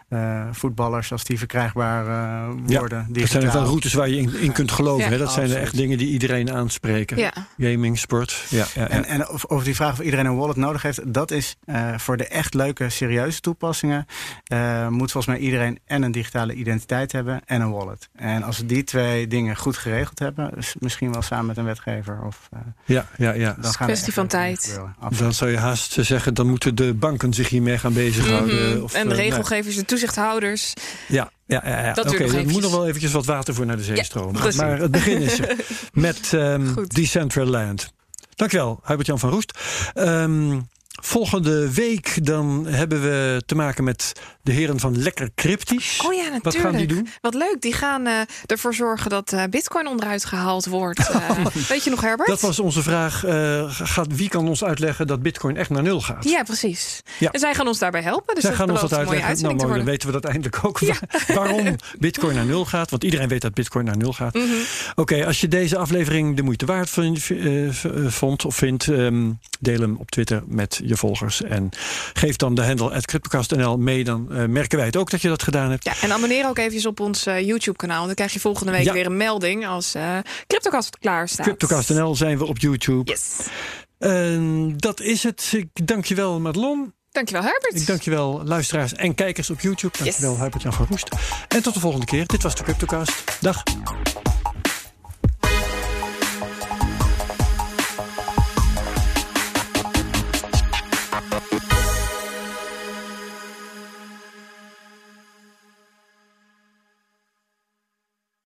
eh, voetballers, als die verkrijgbaar eh, Ja, worden. Dat zijn er wel routes waar je in, in kunt geloven. Ja, hè? Dat zijn er echt dingen die iedereen aanspreken. Ja. Gaming, sport. Ja, ja, ja. En, en of- over die vraag of iedereen een wallet nodig heeft, dat is eh, voor de echt leuke, serieuze toepassingen. eh, moet volgens mij iedereen en een digitale identiteit hebben en een wallet. En als we die twee dingen goed geregeld hebben, misschien wel samen met een wetgever, of, eh, ja, ja, ja. dan is gaan kwestie van tijd. Dan zou je haast zeggen, dan moeten de banken zich hiermee gaan bezighouden. Mhm. Of, en de eh, regelgevers, de toezichthouders. Ja, ja, ja, ja. Dat Oké, er moet nog wel eventjes wat water voor naar de zee Ja, stromen. precies. Maar het begin is er. (laughs) Met ehm Goed. Decentraland. Dankjewel, Hubert-Jan van Roest. Ehm, volgende week dan hebben we te maken met de heren van Lekker Cryptisch. Oh ja, natuurlijk. Wat gaan die doen? Wat leuk. Die gaan eh, ervoor zorgen dat eh, Bitcoin onderuit gehaald wordt. (laughs) Eh, weet je nog, Herbert? Dat was onze vraag. gaat, wie kan ons uitleggen dat Bitcoin echt naar nul gaat? Ja, precies. Ja. En zij gaan ons daarbij helpen. Dus Zij gaan ons dat uitleggen. Nou, mooi, dan weten we dat eindelijk ook. (laughs) Waarom Bitcoin naar nul gaat. Want iedereen weet dat Bitcoin naar nul gaat. Mhm. Oké, als je deze aflevering de moeite waard vond, of vindt, ehm, deel hem op Twitter met je volgers. En geef dan de handle CryptoCast.nl mee. Dan eh, merken wij het ook dat je dat gedaan hebt. Ja, en abonneer ook eventjes op ons eh, YouTube-kanaal. Dan krijg je volgende week Ja. weer een melding als eh CryptoCast klaar staat. CryptoCast.nl zijn we op YouTube. Yes. En dat is het. Ik dank je wel, Madelon. Dankjewel, Herbert. Ik dank je wel, luisteraars en kijkers op YouTube. Dank je Yes. wel, Huibert-Jan van Roest. En tot de volgende keer. Dit was de CryptoCast. Dag.